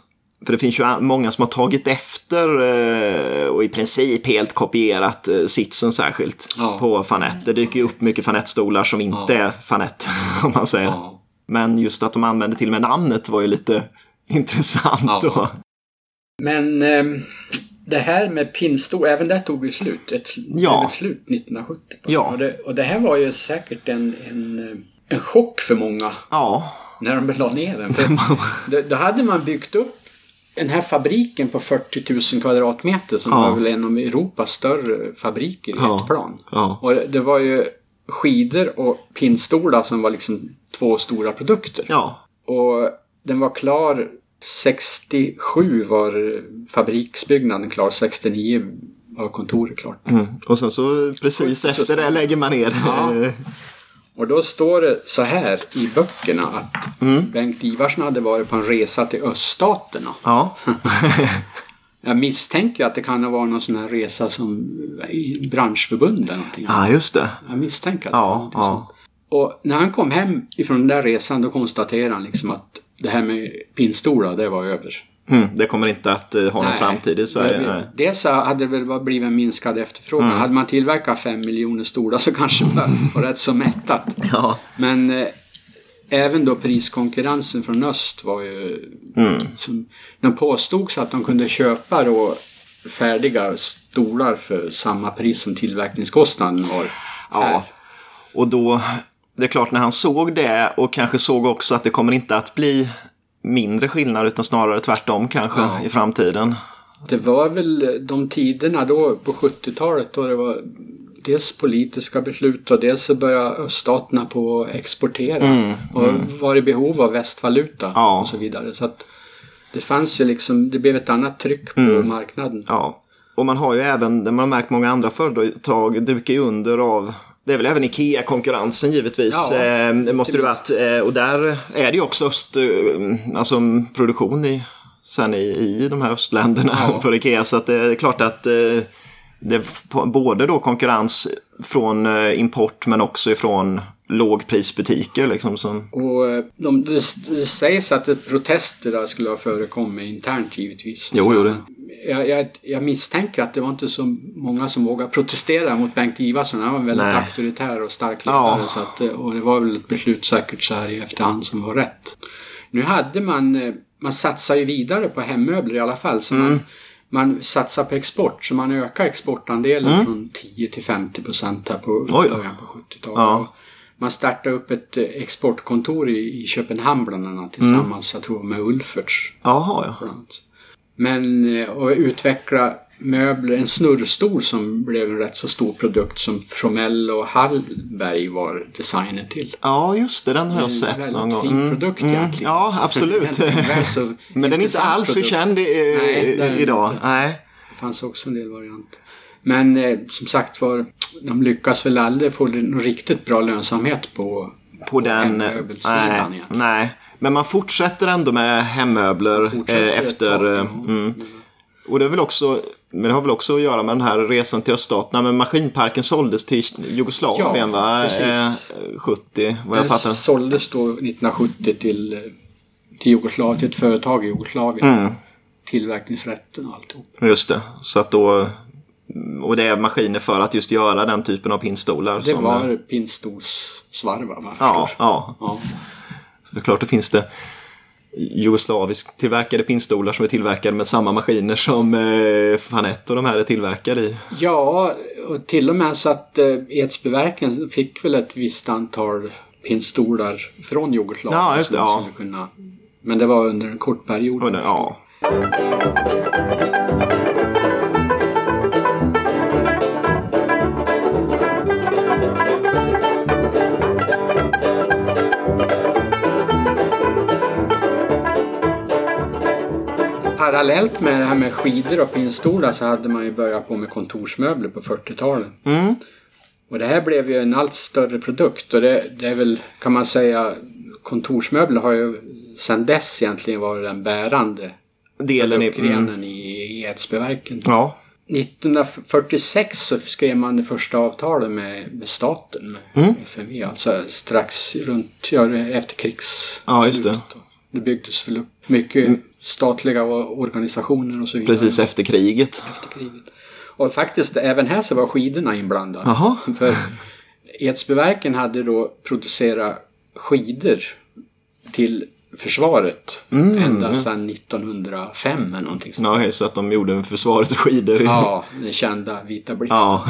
För det finns ju många som har tagit efter eh, och i princip helt kopierat eh, sitsen särskilt Ja. på Fanette. Det dyker ju upp mycket Fanette-stolar som inte är Fanette om man säger. Ja. Men just att de använde till och med namnet var ju lite intressant. Ja. Då. Men ehm, det här med pinnstol, även det tog ju slut. Ett, Ja. ett slut 1970. Ja. Och, det, och det här var ju säkert en, en, en chock för många. Ja, när de la ner den. För då hade man byggt upp den här fabriken på 40 000 kvadratmeter som Ja. var väl en av Europas större fabriker i Ja. ett plan. Ja. Och det var ju skidor och pinnstolar som var liksom två stora produkter. ja. Och den var klar 67 var fabriksbyggnaden klar, 69 var kontoret klart. Mm. Och sen så precis Så- efter det lägger man ner. Ja. Eh, Och då står det så här i böckerna att Mm. Bengt Ivarsson hade varit på en resa till öststaterna. Ja. Jag misstänker att det kan ha varit någon sån här resa som i branschförbund eller någonting. ja, just det. Jag misstänker att det var Ja, ja. Och när han kom hem ifrån den där resan då konstaterade han liksom att det här med pinnstolar, det var över. Mm. Det kommer inte att eh, ha någon Nej. framtid i Sverige. Nej. Dels hade det väl blivit en minskad efterfrågan. Mm. Hade man tillverkat fem miljoner stolar så kanske man var rätt så mättat. Ja. Men eh, även då priskonkurrensen från öst var ju... Mm. Som, de påstods att de kunde köpa då färdiga stolar för samma pris som tillverkningskostnaden var. Ja. här. Och då, det är klart när han såg det och kanske såg också att det kommer inte att bli mindre skillnad utan snarare tvärtom kanske Ja. i framtiden. Det var väl de tiderna då på 70-talet då det var dels politiska beslut och dels så började öststaterna på att exportera och var i behov av västvaluta Ja. och så vidare. Så att det fanns ju liksom, det blev ett annat tryck på marknaden. Ja. Och man har ju även, det man har märkt många andra företag dukar ju under av det är väl även Ikea-konkurrensen givetvis. Ja, eh, måste det varit. Eh, och där är det ju också öst, eh, alltså produktion i, sen i, i de här östländerna Ja. för Ikea. Så att det är klart att eh, det är både då konkurrens från import men också ifrån lågprisbutiker liksom. Som, Och eh, de, det, det sägs att protester där skulle ha förekommit internt givetvis. Jo, jo, det. Jag, jag, jag misstänker att det var inte så många som vågade protestera mot Bengt Ivarsson. Han var väldigt Nej. auktoritär och stark ledare. Ja. Så att, eh, och det var väl ett beslut säkert så här i efterhand som var rätt. Nu hade man, eh, man satsar ju vidare på hemmöbler i alla fall. Så Mm. man, man satsar på export. Så man ökar exportandelen Mm. från 10 till 50 procent här på Oj. början på 70-talet. Ja. Man startade upp ett eh, exportkontor i, i Köpenhamn bland annat tillsammans, jag tror med Ulferts. jaha, ja. Men eh, och utveckla möbler, en snurrstol som blev en rätt så stor produkt som Fromell och Hallberg var designer till. Ja, just det. Den har jag En sett väldigt någon gång. fin produkt egentligen. Ja, absolut. En Men den är inte alls så känd i, Nej, idag. inte. Nej. Det fanns också en del varianter. Men eh, som sagt var, de lyckas väl aldrig få någon riktigt bra lönsamhet på, På den... hemmöbelsidan Nej, nej. Men man fortsätter ändå med hemmöbler eh, efter... eh, ja. mm. Och det är väl också... Men det har väl också att göra med den här resan till öststaterna. Men maskinparken såldes till Jugoslavien Ja, va? precis. Eh, 70 vad jag Den fattar. såldes då 1970 till, eh, till Jugoslavien, till ett företag i Jugoslavien. Mm. Tillverkningsrätten och alltihop. Just det. Så att då... Och det är maskiner för att just göra den typen av pinnstolar. Det var pinnstolssvarvar vad jag Ja, ja. Ja. Så det är klart, det finns det jugoslavisk tillverkade pinnstolar som är tillverkade med samma maskiner som eh, Fanette och de här är tillverkade i. ja, och till och med så att eh, Edsbyverken fick väl ett visst antal pinnstolar från Jugoslavien. Ja, just det, ja. Kunna, men det var under en kort period. Det, ja. Parallellt med det här med skidor och pinnstolar så hade man ju börjat på med kontorsmöbler på 40-talet. Mm. Och det här blev ju en allt större produkt och det, det är väl, kan man säga, kontorsmöbler har ju sedan dess egentligen varit den bärande Delen i... Mm. grenen i Edsbyverken. Ja. 1946 så skrev man det första avtalet med, med staten, med Mm. FMV, alltså strax runt, ja, efter krigs... Ja, just det. Det byggdes väl upp mycket statliga organisationer och så vidare. Precis efter kriget. efter kriget. Och faktiskt även här så var skidorna inblandade. Jaha. För Edsbyverken hade då producerat skidor till försvaret Mm, ända sedan 1905 eller någonting sånt. Ja, så att de gjorde försvaret skidor. i- Ja, den kända vita blixten. ja.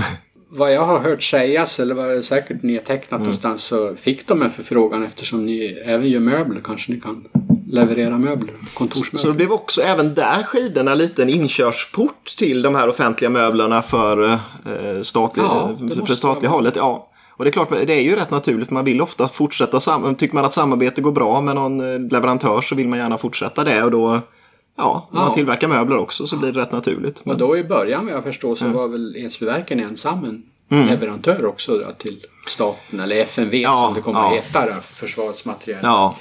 Vad jag har hört sägas, eller vad är säkert nedtecknat Mm. någonstans, så fick de en förfrågan eftersom ni även gör möbler. Kanske ni kan leverera möbler, kontorsmöbler. Så det blev också även där skidorna lite en inkörsport till de här offentliga möblerna för, eh, statlig, Ja, för måste statliga hållet. Ja. Och det är klart, det är ju rätt naturligt. Man vill ofta fortsätta. Sam tycker man att samarbete går bra med någon eh, leverantör så vill man gärna fortsätta det. Och då, ja, när man Ja. tillverkar möbler också så blir det rätt naturligt. Och Men, då i början vad jag förstår så var väl Edsbyverken ensam en Mm. leverantör också då, till staten eller FMV Ja, som det kommer ja. att heta då, Försvarets materiel. ja,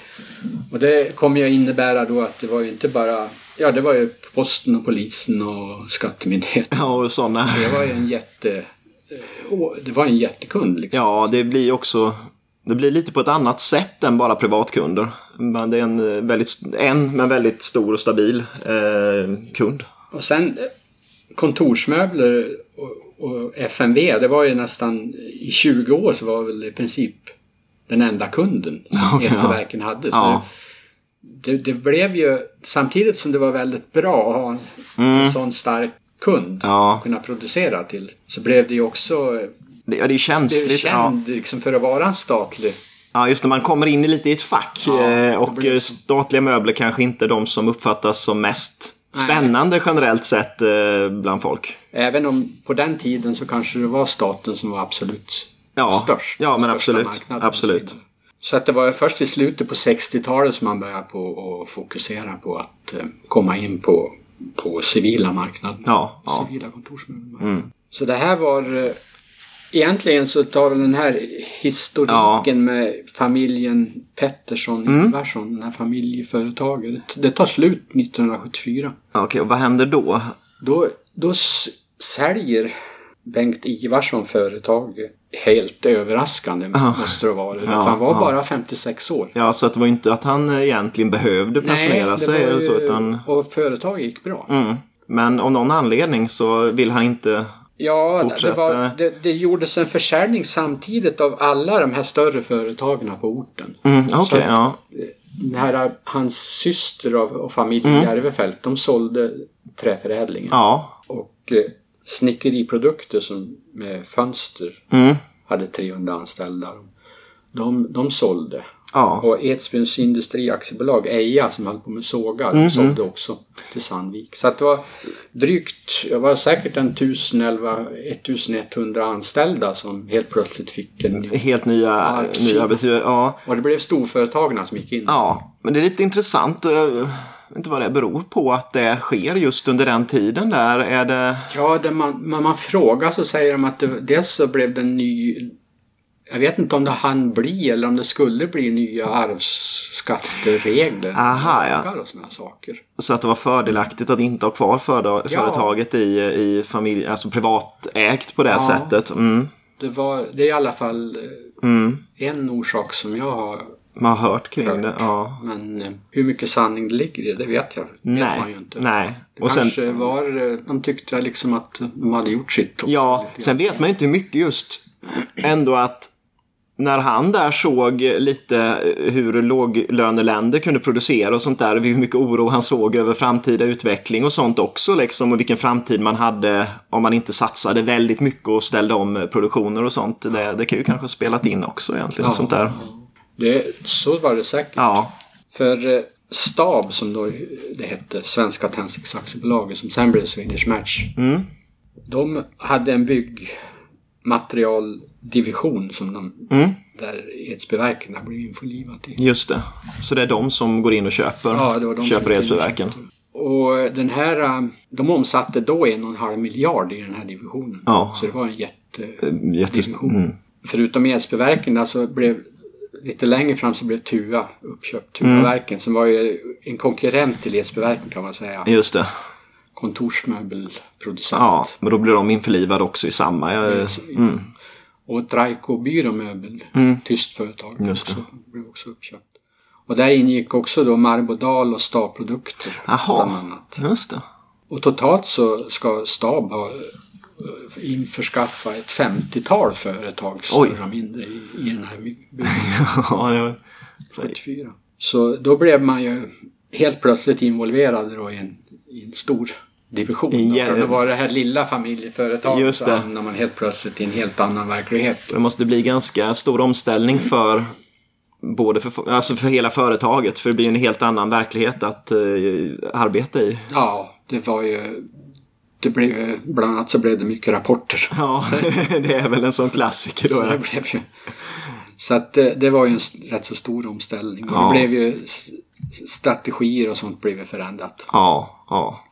Och det kommer ju innebära då att det var ju inte bara, ja det var ju posten och polisen och skattemyndigheten. ja, och sådana. Det var ju en jätte, eh, det var en jättekund liksom. Ja, det blir också det blir lite på ett annat sätt än bara privatkunder. Men det är en eh, väldigt, en men väldigt stor och stabil eh, kund. Och sen eh, kontorsmöbler och, FMV, det var ju nästan i 20 år så var väl i princip den enda kunden som Ja. Edsbyverken hade. Så Ja. det, det blev ju, samtidigt som det var väldigt bra att ha en, en sån stark kund Mm. Ja. att kunna producera till, så blev det ju också Det, ja, det är det är känsligt. Ja. känd liksom för att vara en statlig. ja, just när man kommer in i lite i ett fack. Ja, eh, och blir eh, statliga möbler kanske inte de som uppfattas som mest. Spännande generellt sett eh, bland folk. Även om på den tiden så kanske det var staten som var absolut Ja, störst. ja men absolut. absolut. Så att det var först i slutet på 60-talet som man började på att fokusera på att eh, komma in på, på civila marknaden. Ja, ja. Civila kontorsmöbelmarknaden. Så det här var eh, Egentligen så tar den här historiken Ja. Mm. med familjen Pettersson Ivarsson, det här familjeföretaget. Det tar slut 1974. Okej, och vad händer då? Då, då säljer Bengt Ivarsson företaget helt överraskande måste det vara. För han var ja. bara 56 år. Ja, så att det var inte att han eh, egentligen behövde pensionera det sig var eller så, ju- utan... Och företaget gick bra. Mm. Men av någon anledning så vill han inte... Ja, det, var, det, det gjordes en försäljning samtidigt av alla de här större företagen på orten. Mm, Okej, Så- ja. Den här, hans syster och, och familjen Järvefält, de sålde träförädlingen. Mm. Ja. Och eh, snickeriprodukter som med fönster Mm. hade 300 anställda. De, de sålde. Ja. Och Edsbyns industriaktiebolag, Eja, som höll på med sågar, Mhm. sålde också till Sandvik. Så att det var drygt, det var säkert en 1000, 11, 1100 anställda som helt plötsligt fick en. Helt nya, Arbetsgivare. Ja. Och det blev storföretagen som gick in. ja, men det är lite intressant. Jag vet inte vad det beror på att det sker just under den tiden där. Är det... Ja, det man, man, man frågar så säger de att det, dels så blev det en ny... Jag vet inte om det hann bli eller om det skulle bli nya arvsskatteregler. Aha, ja. Och såna saker. Så att det var fördelaktigt att inte ha kvar för, företaget i, i familj, alltså privatägt på det Ja. sättet. Mm. Det, var, det är i alla fall eh, Mm. en orsak som jag har. Man har hört kring Hört. det. Ja. Men eh, hur mycket sanning det ligger i det, det vet jag vet Nej. man ju inte. Nej. Det Och sen, kanske var, eh, de tyckte liksom att de hade gjort sitt. Ja, sen vet man ju inte hur mycket just ändå att när han där såg lite hur låglöneländer kunde producera och sånt där, hur mycket oro han såg över framtida utveckling och sånt också liksom och vilken framtid man hade om man inte satsade väldigt mycket och ställde om produktioner och sånt. Det, det kan ju kanske ha spelat in också egentligen. Ja. Sånt där. Det, så var det säkert. Ja, För eh, Stab som då det hette, Svenska Tändsticksaktiebolaget som sen blev Swedish Match. Mm. De hade en byggmaterialdivision som de, Mm. där Edsbyverken har blivit införlivat i. just det. Så det är de som går in och köper, Ja, det var de köper Edsbyverken. Och den här, eh, de omsatte då en och en halv miljard i den här divisionen. Ja. Så det var en jätte... Jättes... Mm. Förutom Edsbyverken så blev lite längre fram så blev Tua uppköpt. Tuaverken som var ju en konkurrent till Edsbyverken kan man säga. Just det. Kontorsmöbelproducent. Ja, men då blir de införlivade också i samma. eh, Mm. Och Draiko Byråmöbel, tyskt företag, Just det. också, blev också uppköpt. Och där ingick också då Marbodal och Stabprodukter bland Jaha, annat. just det. Och totalt så ska Stab ha eh, införskaffa ett 50-tal företag, större och mindre, i, i den här byggnaden. Ja, det var- 74. Så då blev man ju helt plötsligt involverad då i en, i en stor division. I- då. Från att vara det här lilla familjeföretaget Just så det. hamnar man helt plötsligt i en helt annan verklighet. Det måste bli ganska stor omställning för både för, alltså för hela företaget. För det blir en helt annan verklighet att eh, arbeta i. Ja, det var ju... Det. Mm. Så blev, bland annat så blev det mycket rapporter. Ja, det är väl en sån klassiker då. Så, det blev ju, så att det, det var ju en rätt så stor omställning. Ja. det blev ju strategier och sånt blev förändrat. Ja, ja.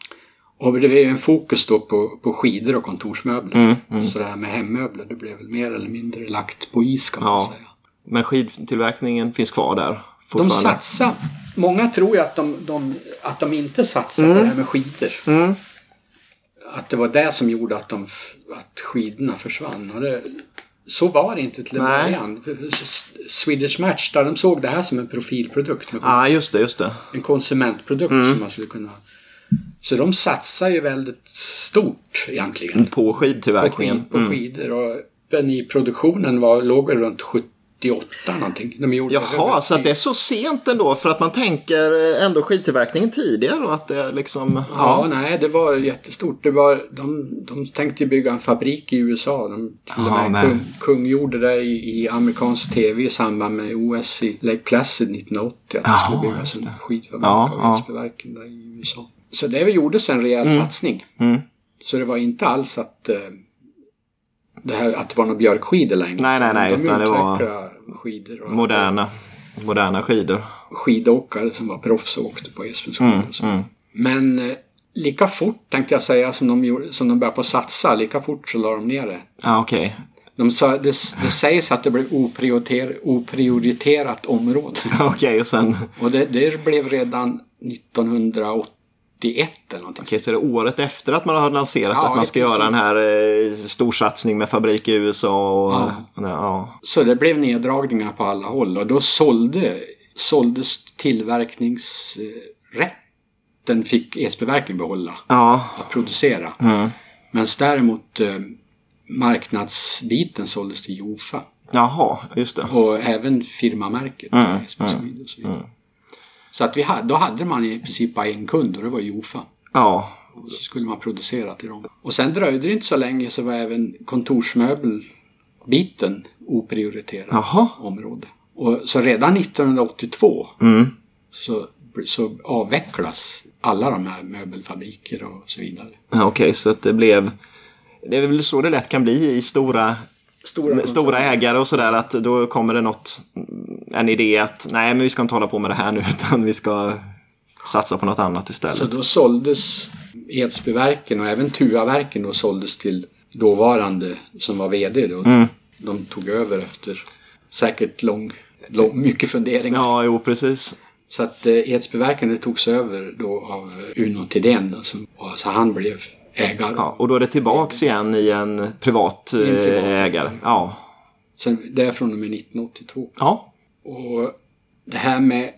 Och det blev ju en fokus då på, på skidor och kontorsmöbler. Mm, mm. Så det här med hemmöbler det blev väl mer eller mindre lagt på is kan man Ja. säga. Men skidtillverkningen finns kvar där De satsar. Många tror ju att de, de, att de inte satsar på det här med skidor. Mm. Att det var det som gjorde att, de, att skidorna försvann. Och det, så var det inte till en början. Swedish Match, där de såg det här som en profilprodukt. Ja, just det, just det. En konsumentprodukt Mm. som man skulle kunna... Så de satsar ju väldigt stort egentligen. På På, skidtillverkningen. skid, på Mm. skidor. Och men i produktionen var, låg väl runt 78 någonting. De gjorde Jaha, så det är så sent ändå för att man tänker ändå skidtillverkningen tidigare och att det liksom... Ja, nej, det var jättestort. Det var, de, de tänkte bygga en fabrik i USA. De till och Ja, med kung, det i, i amerikansk tv i samband med OS i Lake Placid 1980. Att det Jaha, skulle byggas en det. skidfabrik Ja, av ja. Edsbyverken där i USA. Så det gjordes en rejäl satsning. Mm. Så det var inte alls att eh, det, här, att det var några björkskidor längre. Nej, nej, nej, De utan det var skidor. Och Moderna, moderna skidor. skidåkare som var proffs och åkte på Esbjörnsskidor. Mm, mm. Men eh, lika fort tänkte jag säga som de, gjorde, som de började på satsa, lika fort så la de ner det. Ja, okej. De sa, det, det sägs att det blev oprioriter, oprioriterat område. Okej, och sen... Och det, det blev redan 1981 eller någonting. Okej, så är det året efter att man har lanserat Ja, att man ska göra den här eh, storsatsning med fabrik i USA och... Ja. Ja. ja. Så det blev neddragningar på alla håll och då sålde, såldes tillverkningsrätten fick Esbyverken behålla Ja. att producera. Mm. Men däremot eh, marknadsbiten såldes till Jofa. Jaha, just det. Och även firmamärket. Mm, Swede och så vidare. Så att vi hade, då hade man i princip bara en kund och det var Jofa. Ja. Så skulle man producera till dem. Och sen dröjde det inte så länge så var även kontorsmöbelbiten oprioriterat Jaha. område. Och så redan 1982 Mm. så, så avvecklas alla de här möbelfabriker och så vidare. Ja, Okej, så att det blev... Det är väl så det lätt kan bli i stora, Stora, stora ägare och sådär att då kommer det något, en idé att nej men vi ska inte hålla på med det här nu utan vi ska satsa på något annat Så istället. då såldes Edsbyverken och även Tuaverken då såldes till dåvarande som var VD då. Mm. De tog över efter säkert lång, lång mycket funderingar. Ja, jo precis. Så att eh, Edsbyverken det togs över då av eh, Uno Thedéen och så han blev ägare. Ja, och då är det tillbaks igen i en privat, I en privat eh, ägare. ägare. Ja. Så det är från och med 1982. Ja. Och det här med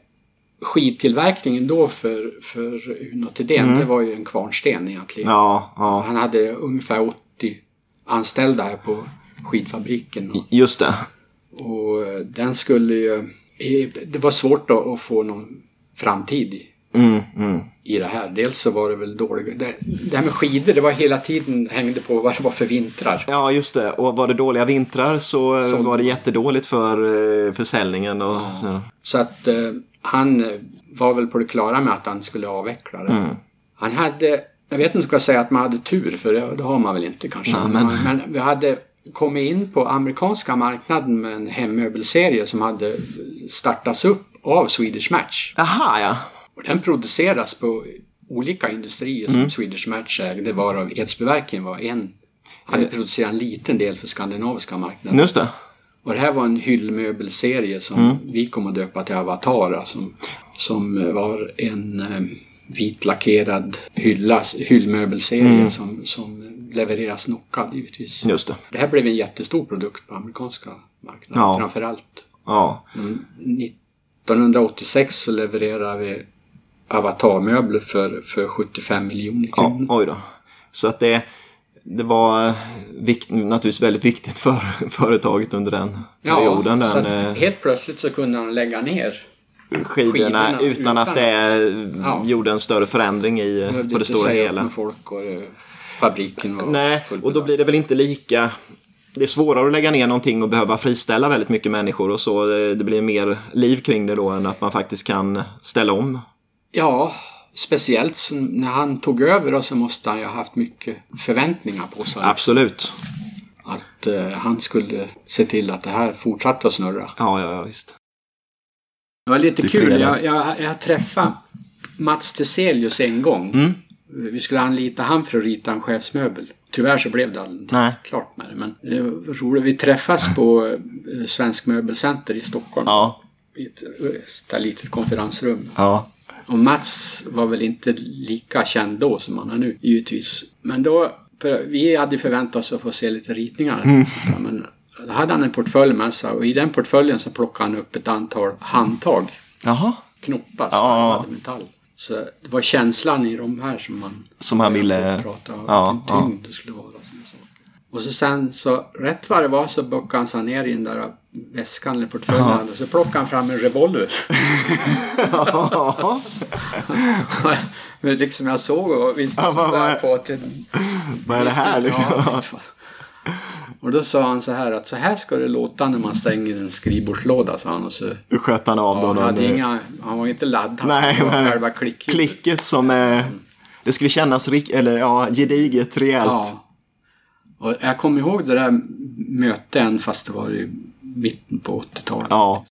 skidtillverkningen då för, för Uno Thedéen det var ju en kvarnsten egentligen. Mm. Ja, ja. Han hade ungefär 80 anställda här på skidfabriken. Och, Just det. och eh, den skulle ju... eh, Det var svårt då att få någon framtid Mm, mm. i det här. Dels så var det väl dåligt. Det, det här med skidor, det var hela tiden hängde på vad det var för vintrar. Ja, just det. Och var det dåliga vintrar så eh, Sålde var det jättedåligt för eh, försäljningen. Och, så. Så att eh, han eh, var väl på det klara med att han skulle avveckla det. Mm. Han hade, jag vet inte om jag ska säga att man hade tur, för det, det har man väl inte kanske. Men- men... men vi hade kommit in på amerikanska marknaden med en hemmöbelserie som hade startats upp av Swedish Match. Aha, ja. Och den produceras på olika industrier Mm. som Swedish Match ägde, varav Edsbyverken var en. Hade producerat en liten del för skandinaviska marknaden. Just det. Och det här var en hyllmöbelserie som Mm. vi kom att döpa till Avatar. Som, som var en eh, vitlackerad hylla, hyllmöbelserie Mm. som, som levereras knockad givetvis. Just det. Det här blev en jättestor produkt på amerikanska marknaden Ja. framförallt. Ja. Mm, 1986 så levererade vi Avatarmöbler för, för 75 miljoner ja. kronor. Oj då. Så att det, det var vikt, naturligtvis väldigt viktigt för företaget under den perioden. så Den, att eh, helt plötsligt så kunde han lägga ner skidorna, skidorna utan, utan att det Ja. gjorde en större förändring i, behövde på det stora hela. folk och eh, fabriken var Nej, och då blir det väl inte lika... Det är svårare att lägga ner någonting och behöva friställa väldigt mycket människor och så. Det det blir mer liv kring det då än att man faktiskt kan ställa om. Ja, speciellt när han tog över och så måste han ju ha haft mycket förväntningar på sig. Absolut. Att eh, han skulle se till att det här fortsatte att snurra. Ja, ja, ja visst. Det var lite Det kul. Jag, jag, jag träffade Mats Teselius en gång. Mm. Vi skulle anlita han för att rita en chefsmöbel. Tyvärr så blev det aldrig Nej. klart med det. Men det var roligt. Vi träffas på eh, Svensk Möbelcenter i Stockholm. Ja, I ett, ett där litet konferensrum. ja. Och Mats var väl inte lika känd då som han är nu, givetvis. Men då, för vi hade förväntat oss att få se lite ritningar. Mm. Men då hade han en portfölj med sig och i den portföljen så plockade han upp ett antal handtag. Jaha. Knoppar, Ja. ja. metall. Så det var känslan i de här som man Som han ville... prata om. Ja, vilken ja. tyngd det skulle vara. och så sen så rätt vad det var så buckade han sig ner i den där väskan eller portföljen och så plockade han fram en revolver. Ja. Men liksom jag såg och visste Ja, vad- vad- på att... Vad är det här liksom? Ja, och då sa han så här att så här ska det låta när man stänger en skrivbordslåda, sa han. Och så, sköt han av ja, då han, hade inga, han var inte laddad. Nej, men- själva klick. Klicket som är... Det skulle kännas rik, eller ja, gediget, rejält. Ja. Och jag kommer ihåg det där mötet än fast det var i mitten på 80-talet. Ja,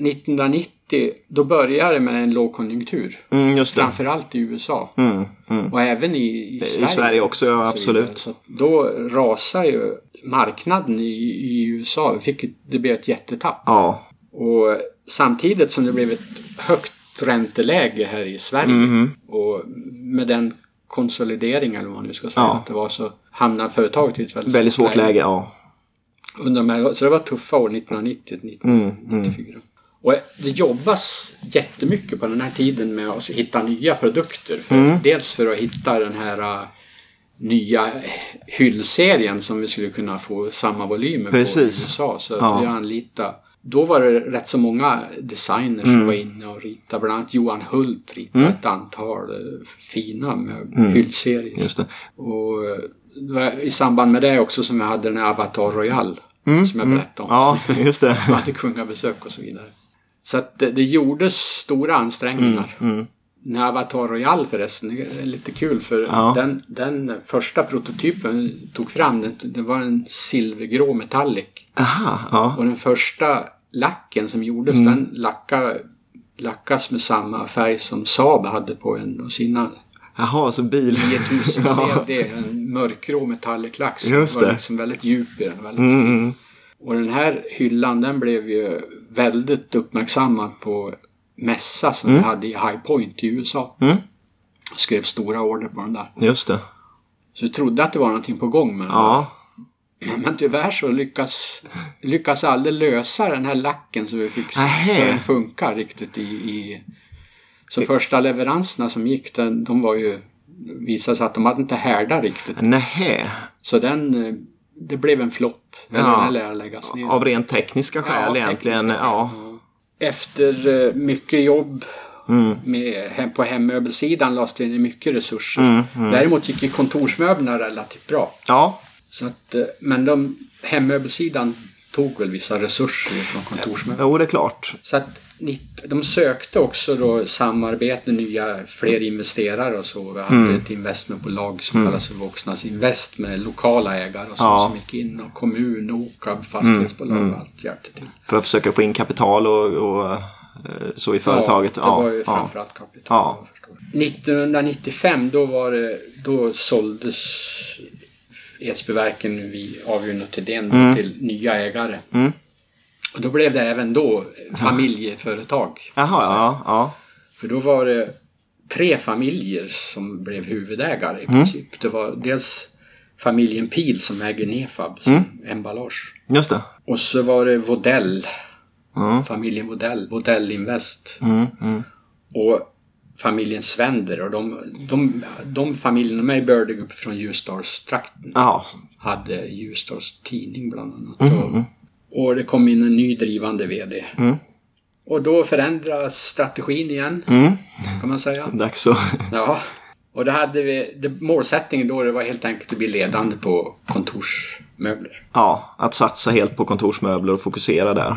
1990, då började det med en lågkonjunktur. mm, just det. Framförallt i USA. Mm, mm. Och även i, i, I Sverige. Sverige också, ja, absolut. Så då rasar ju marknaden i, i USA. Fick, det blev ett jättetapp. Ja. Och samtidigt som det blev ett högt ränteläge här i Sverige Mhm. och med den konsolidering eller vad man nu ska säga Ja. att det var så hamnade företaget i ett väldigt, Väldigt svårt läge, ja. Under de här, så det var tuffa år 1990 till Mm, 1994. Och det jobbas jättemycket på den här tiden med att hitta nya produkter. För, Mm. Dels för att hitta den här äh, nya hyllserien som vi skulle kunna få samma volymer på i Precis. USA. Så Ja. vi anlitade då var det rätt så många designers Mm. som var inne och ritade. Bland annat Johan Hult ritade ett antal eh, fina med Mm. hyllserier. Och i samband med det också som vi hade den här Avatar Royal. Som jag berättade om. Ja, just det. Vi hade kungabesök och så vidare. Så att det, det gjordes stora ansträngningar. Mm. När Avatar Royal förresten, det är lite kul för Ja. den, den första prototypen tog fram, den, det var en silvergrå metallic. Aha, ja. Och den första lacken som gjordes, Mm. den lacka, lackas med samma färg som Saab hade på en av sina Jaha, så bil. 9000 Ja. CD. En mörkgrå som Just var det. liksom väldigt djup i den. Väldigt Mm, mm. Och den här hyllan den blev ju väldigt uppmärksammad på mässa som vi hade i High Point i USA. Mm. Skrev stora order på den där. Just det. Så vi trodde att det var någonting på gång med den Ja. där. Men tyvärr så lyckas, lyckas aldrig lösa den här lacken så vi fick Nähä. så den funkar riktigt i, i... Så första leveranserna som gick den, de var ju visade sig att de hade inte härdat riktigt. Nähä. Så den, eh, det blev en flopp. Ja. den här lär läggas ner. Av rent tekniska skäl egentligen. tekniska Ja. Efter eh, mycket jobb Mm. med, på hemmöbelsidan lades det ner mycket resurser. Mm, Däremot gick ju kontorsmöblerna relativt bra. Ja. Så att, eh, men de, hemmöbelsidan tog väl vissa resurser från kontorsmöbler. Jo, det är klart. Så att de sökte också då samarbete, nya, fler investerare och så. Vi hade Mm. ett investmentbolag som kallas för Voxnas Invest med lokala ägare och så Ja. som gick in och kommun, OKAB, fastighetsbolag Mm, och allt hjälpte till. För att försöka få in kapital och, och eh, så i företaget. Ja, det var ju framförallt kapital. Ja. jag förstår. 1995 då var det, då såldes Edsbyverken Avgrund och Thedéen till nya ägare. Mm. Och då blev det även då familjeföretag. Jaha, ja. ja. För då var det tre familjer som blev huvudägare i Mm. princip. Det var dels familjen Pil som äger Nefab som Mm. emballage. Just det. Och så var det Vodell, Mm. familjen Vodell, Vodell Invest. Mm, mm. Och familjen Svender och de, de, de familjerna med började upp från Ljusdalstrakten. Jaha. Hade Ljusdals tidning bland annat. Och, och det kom in en ny drivande VD. Mm. Och då förändras strategin igen Mm. kan man säga. Dags att... Ja. Och det hade vi, det, målsättningen då det var helt enkelt att bli ledande på kontorsmöbler. Ja, att satsa helt på kontorsmöbler och fokusera där.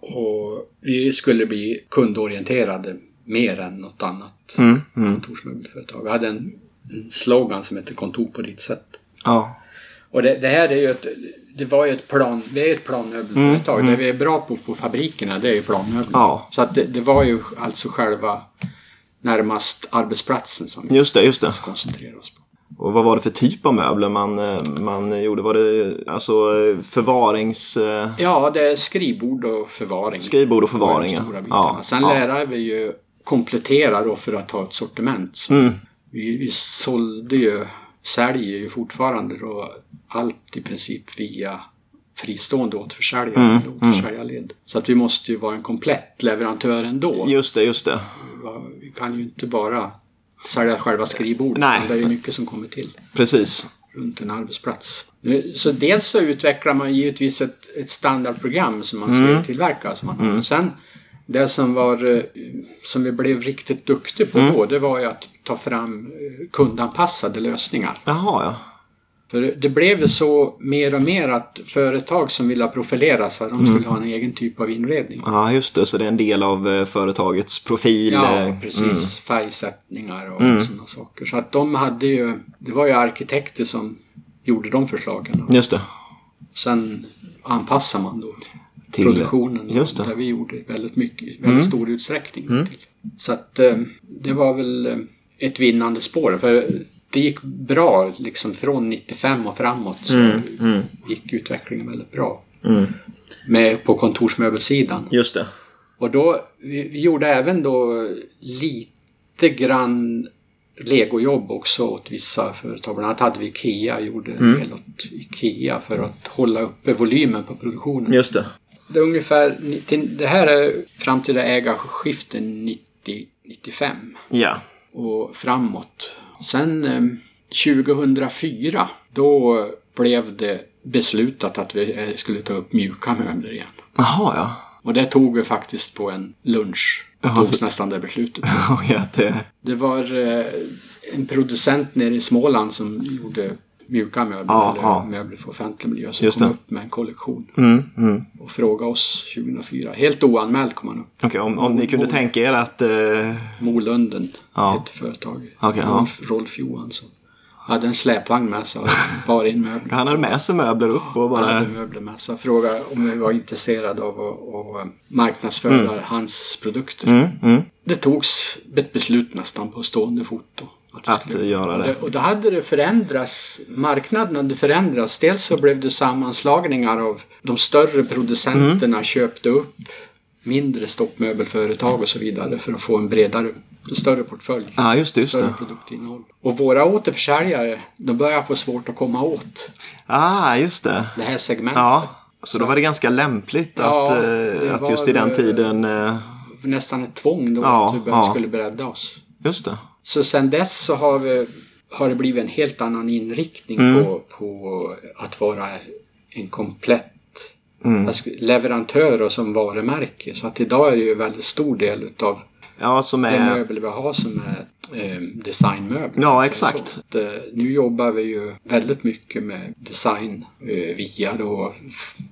Och vi skulle bli kundorienterade mer än något annat Mm, mm. kontorsmöbelföretag. Vi hade en en slogan som hette kontor på ditt sätt. Ja. Och det, det här är ju ett, det var ju ett plan, vi är ju ett planmöbelföretag. Det vi är bra på på fabrikerna det är ju planmöbler. Mm, Ja. Så att det, det var ju alltså själva närmast arbetsplatsen som vi Just det, just det. koncentrerade oss på. Och vad var det för typ av möbler man, eh, man gjorde? Var det alltså eh, förvarings... eh, Ja, det är skrivbord och förvaring. Skrivbord och förvaring, ja. Ja, Sen ja. lärde vi ju komplettera då för att ha ett sortiment. Så Mm. vi, vi sålde ju, säljer ju fortfarande då allt i princip via fristående återförsäljare, Mm, eller återförsäljarled. Så att vi måste ju vara en komplett leverantör ändå. Just det, just det. Vi kan ju inte bara sälja själva skrivbordet. Nej. Det är ju mycket som kommer till Precis. runt en arbetsplats. Så dels så utvecklar man givetvis ett, ett standardprogram som man Mm. ser tillverkas. Som man. Men sen det som var eh, som vi blev riktigt duktiga på Mm. då det var ju att ta fram eh, kundanpassade lösningar. Jaha, ja. För det blev ju så mer och mer att företag som ville profilera sig de Mm. skulle ha en egen typ av inredning. Ja, just det. Så det är en del av eh, företagets profil. Ja, eh, precis. mm. Färgsättningar och sådana saker. Så att de hade ju, det var ju arkitekter som gjorde de förslagen. Just det. Sen anpassar man då Till, produktionen. Just det. Mm. Där vi gjorde väldigt mycket, väldigt stor utsträckning. Till. Så att eh, det var väl ett vinnande spår. För det gick bra liksom från 95 och framåt så mm. gick utvecklingen väldigt bra. Mm. Med, på kontorsmöbelsidan. Just det. Och då, vi, vi gjorde även då lite grann legojobb också åt vissa företag. Bland annat hade vi Ikea, gjorde en del åt Ikea för att hålla uppe volymen på produktionen. Just det. Det, är ungefär, det här är framtida ägarskifte 90-95 Ja. och framåt. Sen eh, 2004 då blev det beslutat att vi eh, skulle ta upp mjuka möbler igen. Jaha, ja. Och det tog vi faktiskt på en lunch. Jaha, Togs så- nästan det beslutet. ja det... Det var eh, en producent nere i Småland som gjorde mjuka möbler, Ja, eller ja. möbler för offentlig miljö, som Just kom det. upp med en kollektion Mm, mm. och frågade oss 2004. Helt oanmält kom han upp. Okej, om, om ni kunde tänka er att... Eh, Molunden Ja. hette företaget. Okej, ja. Rolf, Rolf Johansson. Hade en släpvagn med sig och bar in möbler. han hade med sig möbler upp och Han bara... hade möbler med sig frågade om vi var intresserade av att, marknadsföra hans produkter. Mm, mm. Det togs ett beslut nästan på stående fot då. Att göra det. Och, då hade det förändrats. Marknaden hade förändrats. Dels så blev det sammanslagningar av de större producenterna Mm. köpte upp mindre stoppmöbelföretag och så vidare för att få en bredare, större portfölj. Ja, just det, just Större det. produktinnehåll. Och våra återförsäljare, de börjar få svårt att komma åt Ah, just det. det här segmentet. Ja. Så då var det ganska lämpligt Ja, att, det eh, att just i den tiden... Eh, Nästan ett tvång då Ja, att vi ja. skulle bredda oss. just det. Så sen dess så har, vi, har det blivit en helt annan inriktning Mm. på, på att vara en komplett Mm. alltså, leverantör och som varumärke. Så att idag är det ju en väldigt stor del utav Ja, som är... möbler vi har som är eh, designmöbler. Ja, exakt. Så att, eh, nu jobbar vi ju väldigt mycket med design eh, via då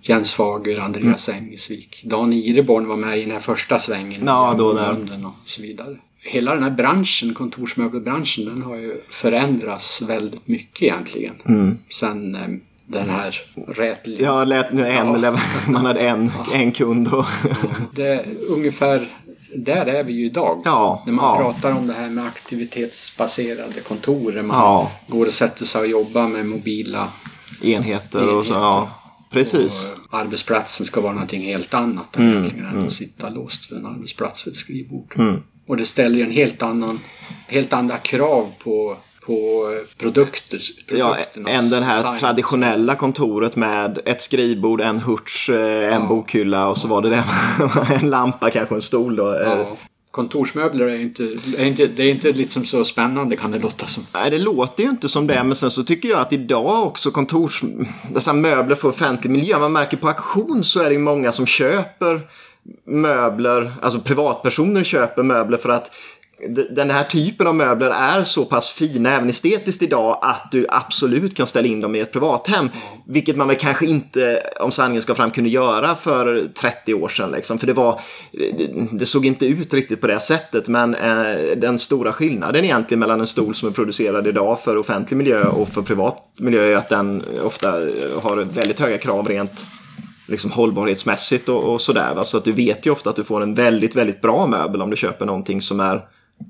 Jens Fager, Andreas Mm. Engesvik. Dan Ireborn var med i den här första svängen. Ja, då där. Och så vidare. Hela den här branschen, kontorsmöbelbranschen, den har ju förändrats väldigt mycket egentligen. Sen eh, den här rät... Mm. Ja, lät, en, Ja. man hade en, en kund och... Det, ungefär där är vi ju idag. Ja, När man ja. pratar om det här med aktivitetsbaserade kontor. Där man Ja. går och sätter sig och jobbar med mobila. enheter och så. Ja, precis. Och arbetsplatsen ska vara någonting helt annat Mm, egentligen än att sitta låst vid en arbetsplats vid ett skrivbord. Mm. Och det ställer ju en helt annan, helt andra krav på, på produkter. Ja, än det här design. traditionella kontoret med ett skrivbord, en hurts, eh, en Ja. bokhylla och så var det det. en lampa, kanske en stol då. Eh, Ja. Kontorsmöbler är inte, är inte, det är inte liksom så spännande kan det låta som. Nej, det låter ju inte som det, men sen så tycker jag att idag också kontors... Dessa möbler för offentlig miljö, man märker på auktion så är det ju många som köper möbler, alltså privatpersoner köper möbler för att den här typen av möbler är så pass fina även estetiskt idag att du absolut kan ställa in dem i ett privathem. Vilket man väl kanske inte, om sanningen ska fram, kunde göra för 30 år sedan. Liksom. För det, var, det såg inte ut riktigt på det sättet. Men eh, den stora skillnaden egentligen mellan en stol som är producerad idag för offentlig miljö och för privat miljö är att den ofta har väldigt höga krav rent liksom hållbarhetsmässigt och, och sådär. Va? Så att du vet ju ofta att du får en väldigt, väldigt bra möbel om du köper någonting som är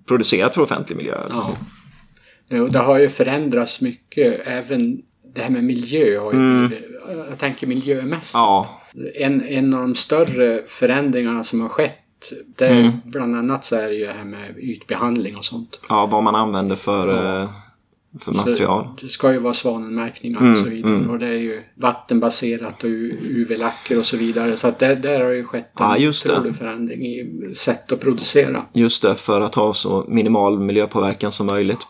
producerat för offentlig miljö. Ja. Jo, det har ju förändrats mycket. Även det här med miljö har ju Mm. jag tänker miljömässigt. Ja, En, en av de större förändringarna som har skett det Mm. bland annat så är det ju det här med ytbehandling och sånt. ja vad man använder för, eh, för material. Så det ska ju vara svanenmärkningar Mm, och så vidare. Och det är ju vattenbaserat och UV-lacker och så vidare. Så att det, där har ju skett en Ja, otrolig förändring i sätt att producera. Just det, för att ha så minimal miljöpåverkan som möjligt.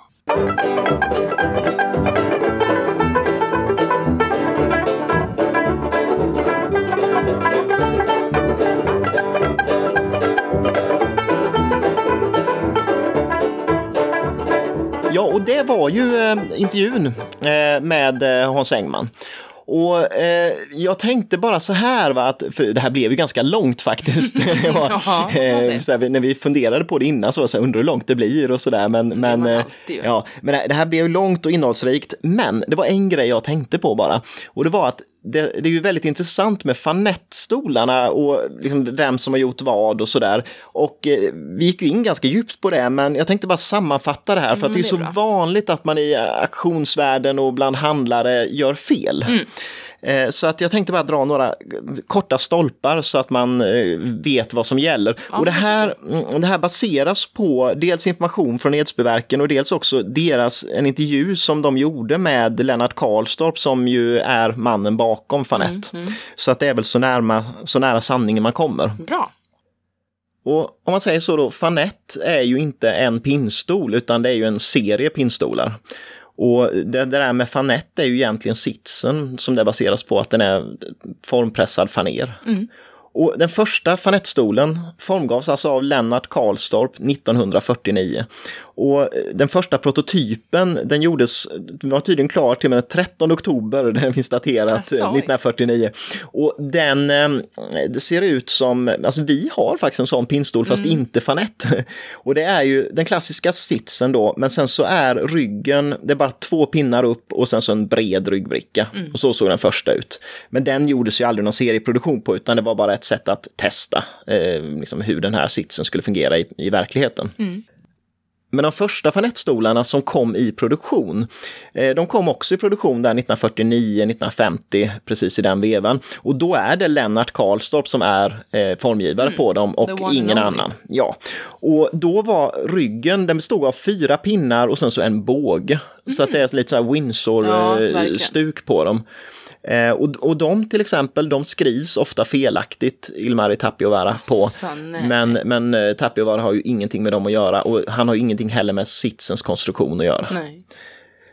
Var ju eh, intervjun eh, med eh, Hans Engman. Och eh, jag tänkte bara så här, va, att, för det här blev ju ganska långt faktiskt. Var, Ja, får man eh, säga. så här, när vi funderade på det innan så så undrar hur långt det blir och sådär. Men, men, eh, ja, men det, det här blev ju långt och innehållsrikt. Men det var en grej jag tänkte på bara. Och det var att det, det är ju väldigt intressant med fanettstolarna och liksom vem som har gjort vad och sådär. Och eh, vi gick ju in ganska djupt på det, men jag tänkte bara sammanfatta det här för att det är det är så bra. vanligt att man i auktionsvärlden och bland handlare gör fel. Eh, Så att jag tänkte bara dra några korta stolpar så att man eh, vet vad som gäller. och det här, mm, det här baseras på dels information från Edsbyverken och dels också deras, en intervju som de gjorde med Lennart Karlstorp som ju är mannen bakom Fanett. Så att det är väl så, närma, så nära sanningen man kommer. Bra. Och om man säger så då, Fanett är ju inte en pinnstol utan det är ju en serie pinnstolar. Och det, det där med fanett är ju egentligen sitsen som det baseras på, att den är formpressad faner. Mm. Och den första fanettstolen formgavs alltså av Lennart Karlstorp 1949. Och den första prototypen, den gjordes, den var tydligen klar till den 13 oktober, den finns daterat Jaså, oj. 1949. Och den eh, det ser ut som, alltså vi har faktiskt en sån pinnstol fast inte fanett. Och det är ju den klassiska sitsen då, men sen så är ryggen, det är bara två pinnar upp och sen så en bred ryggbricka. Och så såg den första ut. Men den gjordes ju aldrig någon serieproduktion på, utan det var bara ett sätt att testa eh, liksom hur den här sitsen skulle fungera i, i verkligheten. Men de första fanettstolarna som kom i produktion, eh, de kom också i produktion där 1949-1950, precis i den vevan. Och då är det Lennart Karlstorp som är eh, formgivare på dem Mm. Och ingen annan. Ja, och då var ryggen, den bestod av fyra pinnar och sen så en båge. Så att det är lite så här Ja, Windsor-stuk verkligen. på dem. Eh, och, och de till exempel, de skrivs ofta felaktigt, Ilmari Tapiovaara, på. Asså, nej. Men, men eh, Tapiovaara har ju ingenting med dem att göra och han har ju ingenting heller med sitsens konstruktion att göra. Nej.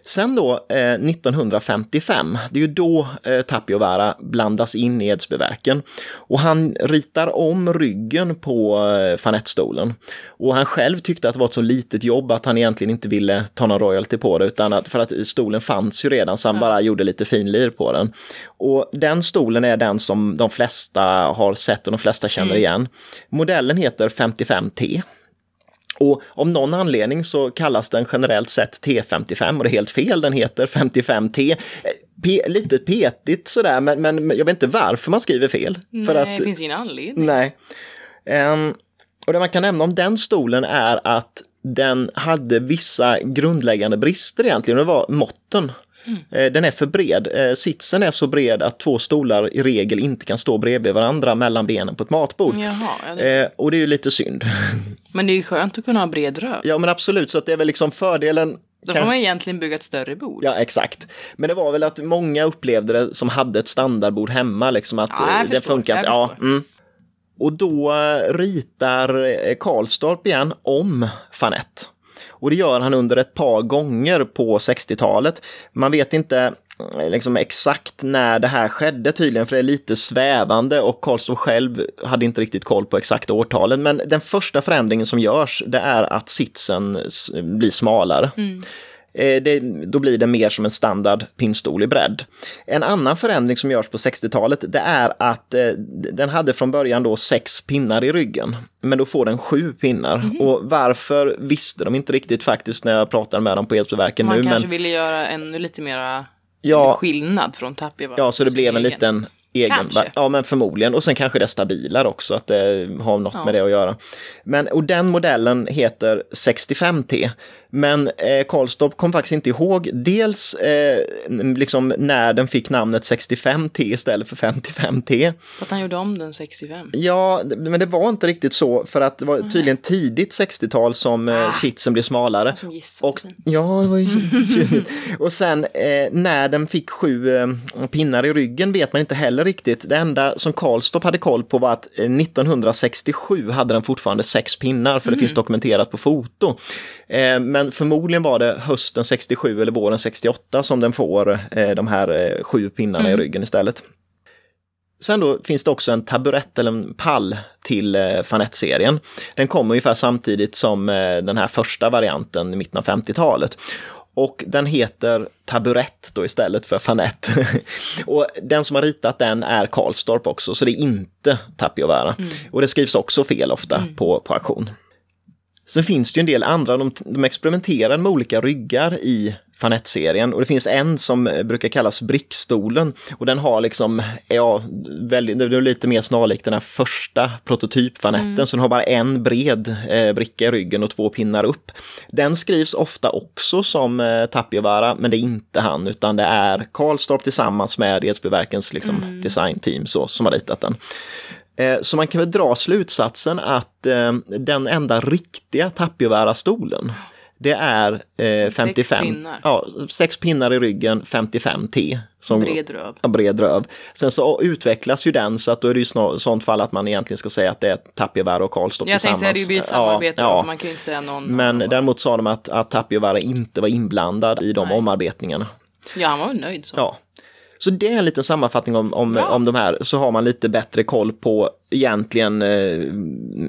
Sen då eh, 1955, det är ju då eh, Tapiovaara blandas in i Edsbyverken. Och han ritar om ryggen på eh, fanettstolen. Och han själv tyckte att det var ett så litet jobb att han egentligen inte ville ta någon royalty på det, utan att, för att stolen fanns ju redan så han bara gjorde lite finlir på den. Och den stolen är den som de flesta har sett och de flesta känner igen. Modellen heter 55T. Och av någon anledning så kallas den generellt sett T55 och det är helt fel, den heter 55T. Eh, P lite petigt sådär, men, men jag vet inte varför man skriver fel. Nej, För det att, finns ingen anledning. nej. Ehm, och det man kan nämna om den stolen är att den hade vissa grundläggande brister egentligen, och det var måtten. Eh, Den är för bred. Eh, Sitsen är så bred att två stolar i regel inte kan stå bredvid varandra mellan benen på ett matbord. Jaha, ja, det... Eh, Och det är ju lite synd. men det är ju skönt att kunna ha bred röv. Ja men absolut, så att det är väl liksom fördelen. Då får man egentligen bygga ett större bord. Ja, exakt. Men det var väl att många upplevde det som hade ett standardbord hemma, liksom att Ja, det förstår, funkar inte. Ja, mm. Och då ritar Karlstorp igen om Fanett. Och det gör han under ett par gånger på 60-talet. Man vet inte eh, liksom exakt när det här skedde tydligen, för det är lite svävande och Karlsson själv hade inte riktigt koll på exakt årtalen. Men den första förändringen som görs, det är att sitsen blir smalare. Mm. Det, då blir det mer som en standard pinnstol i bredd. En annan förändring som görs på 60-talet det är att eh, den hade från början då sex pinnar i ryggen. Men då får den sju pinnar. Och varför visste de inte riktigt faktiskt när jag pratade med dem på Edsbyverken Man nu. kanske Men, ville göra ännu lite mera Ja. skillnad från Tapioca. ja, så det blev en egen. liten egen. Ja, men förmodligen. Och sen kanske det är stabilare också, att det har något Ja. med det att göra. Men, och den modellen heter 65T. Men eh, Karlstorp kom faktiskt inte ihåg dels eh, liksom när den fick namnet 65T istället för 55T. För att han gjorde om den 65. Ja, men det var inte riktigt så för att det var tydligen tidigt 60-tal som eh, Ah. sitsen blev smalare. Som Och, ja, det var ju. Och sen eh, när den fick sju eh, pinnar i ryggen vet man inte heller riktigt. Det enda som Karlstorp hade koll på var att eh, 1967 hade den fortfarande sex pinnar för det finns dokumenterat på foto. Eh, men förmodligen var det hösten 67 eller våren 68 som den får eh, de här eh, sju pinnarna i ryggen istället. Sen då finns det också en taburett eller en pall till eh, Fanette-serien. Den kom ungefär samtidigt som eh, den här första varianten i mitten av 50-talet. Och den heter taburett då istället för Fanette. och den som har ritat den är Karlstorp också, så det är inte Tapiovaara. Och det skrivs också fel ofta på, på auktion. Sen finns det ju en del andra, de, de experimenterar med olika ryggar i Fanette-serien och det finns en som eh, brukar kallas brickstolen. Och den har liksom, ja, väldigt, det är lite mer snarlikt den här första prototyp-fanetten. Så den har bara en bred eh, bricka i ryggen och två pinnar upp. Den skrivs ofta också som eh, Tapiovaara men det är inte han utan det är Karlstorp tillsammans med Edsbyverkens liksom, designteam så, som har ritat den. Eh, Så man kan väl dra slutsatsen att eh, den enda riktiga Tapiovaara-stolen det är eh, 55. pinnar. Ja, sex pinnar i ryggen, 55 T. Som, Bred röv. Ja, bred röv. Sen så utvecklas ju den så att då är det ju i sånt fall att man egentligen ska säga att det är Tapiovaara och Karlstorp Jag tänkte tillsammans. säga det blir ett samarbete Ja, ja. för man kan ju inte säga någon. Men annan. däremot sa de att, att Tapiovaara inte var inblandad i de Nej. omarbetningarna. Ja, han var väl nöjd så. Ja. Så det är en liten sammanfattning om, om, Bra. om de här, så har man lite bättre koll på egentligen eh,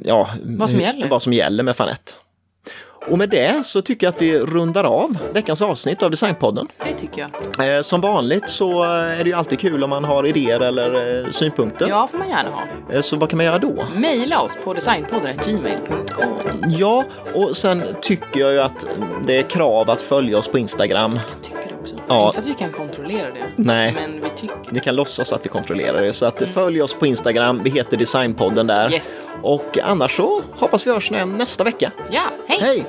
ja, Vad som gäller. vad som gäller med Fanette. Och med det så tycker jag att vi rundar av veckans avsnitt av Designpodden. Det tycker jag. Eh, som vanligt så är det ju alltid kul om man har idéer eller eh, synpunkter. Ja, får man gärna ha. Eh, så vad kan man göra då? Maila oss på designpodden.gmail.com. Ja, och sen tycker jag ju att det är krav att följa oss på Instagram. Jag tycker det också. Ja. Inte för att vi kan kontrollera det. Nej. Men vi tycker. Ni kan låtsas att vi kontrollerar det. Så att följ oss på Instagram. Vi heter Designpodden där. Yes. Och annars så hoppas vi hörs nästa vecka. Ja, hej! Hej!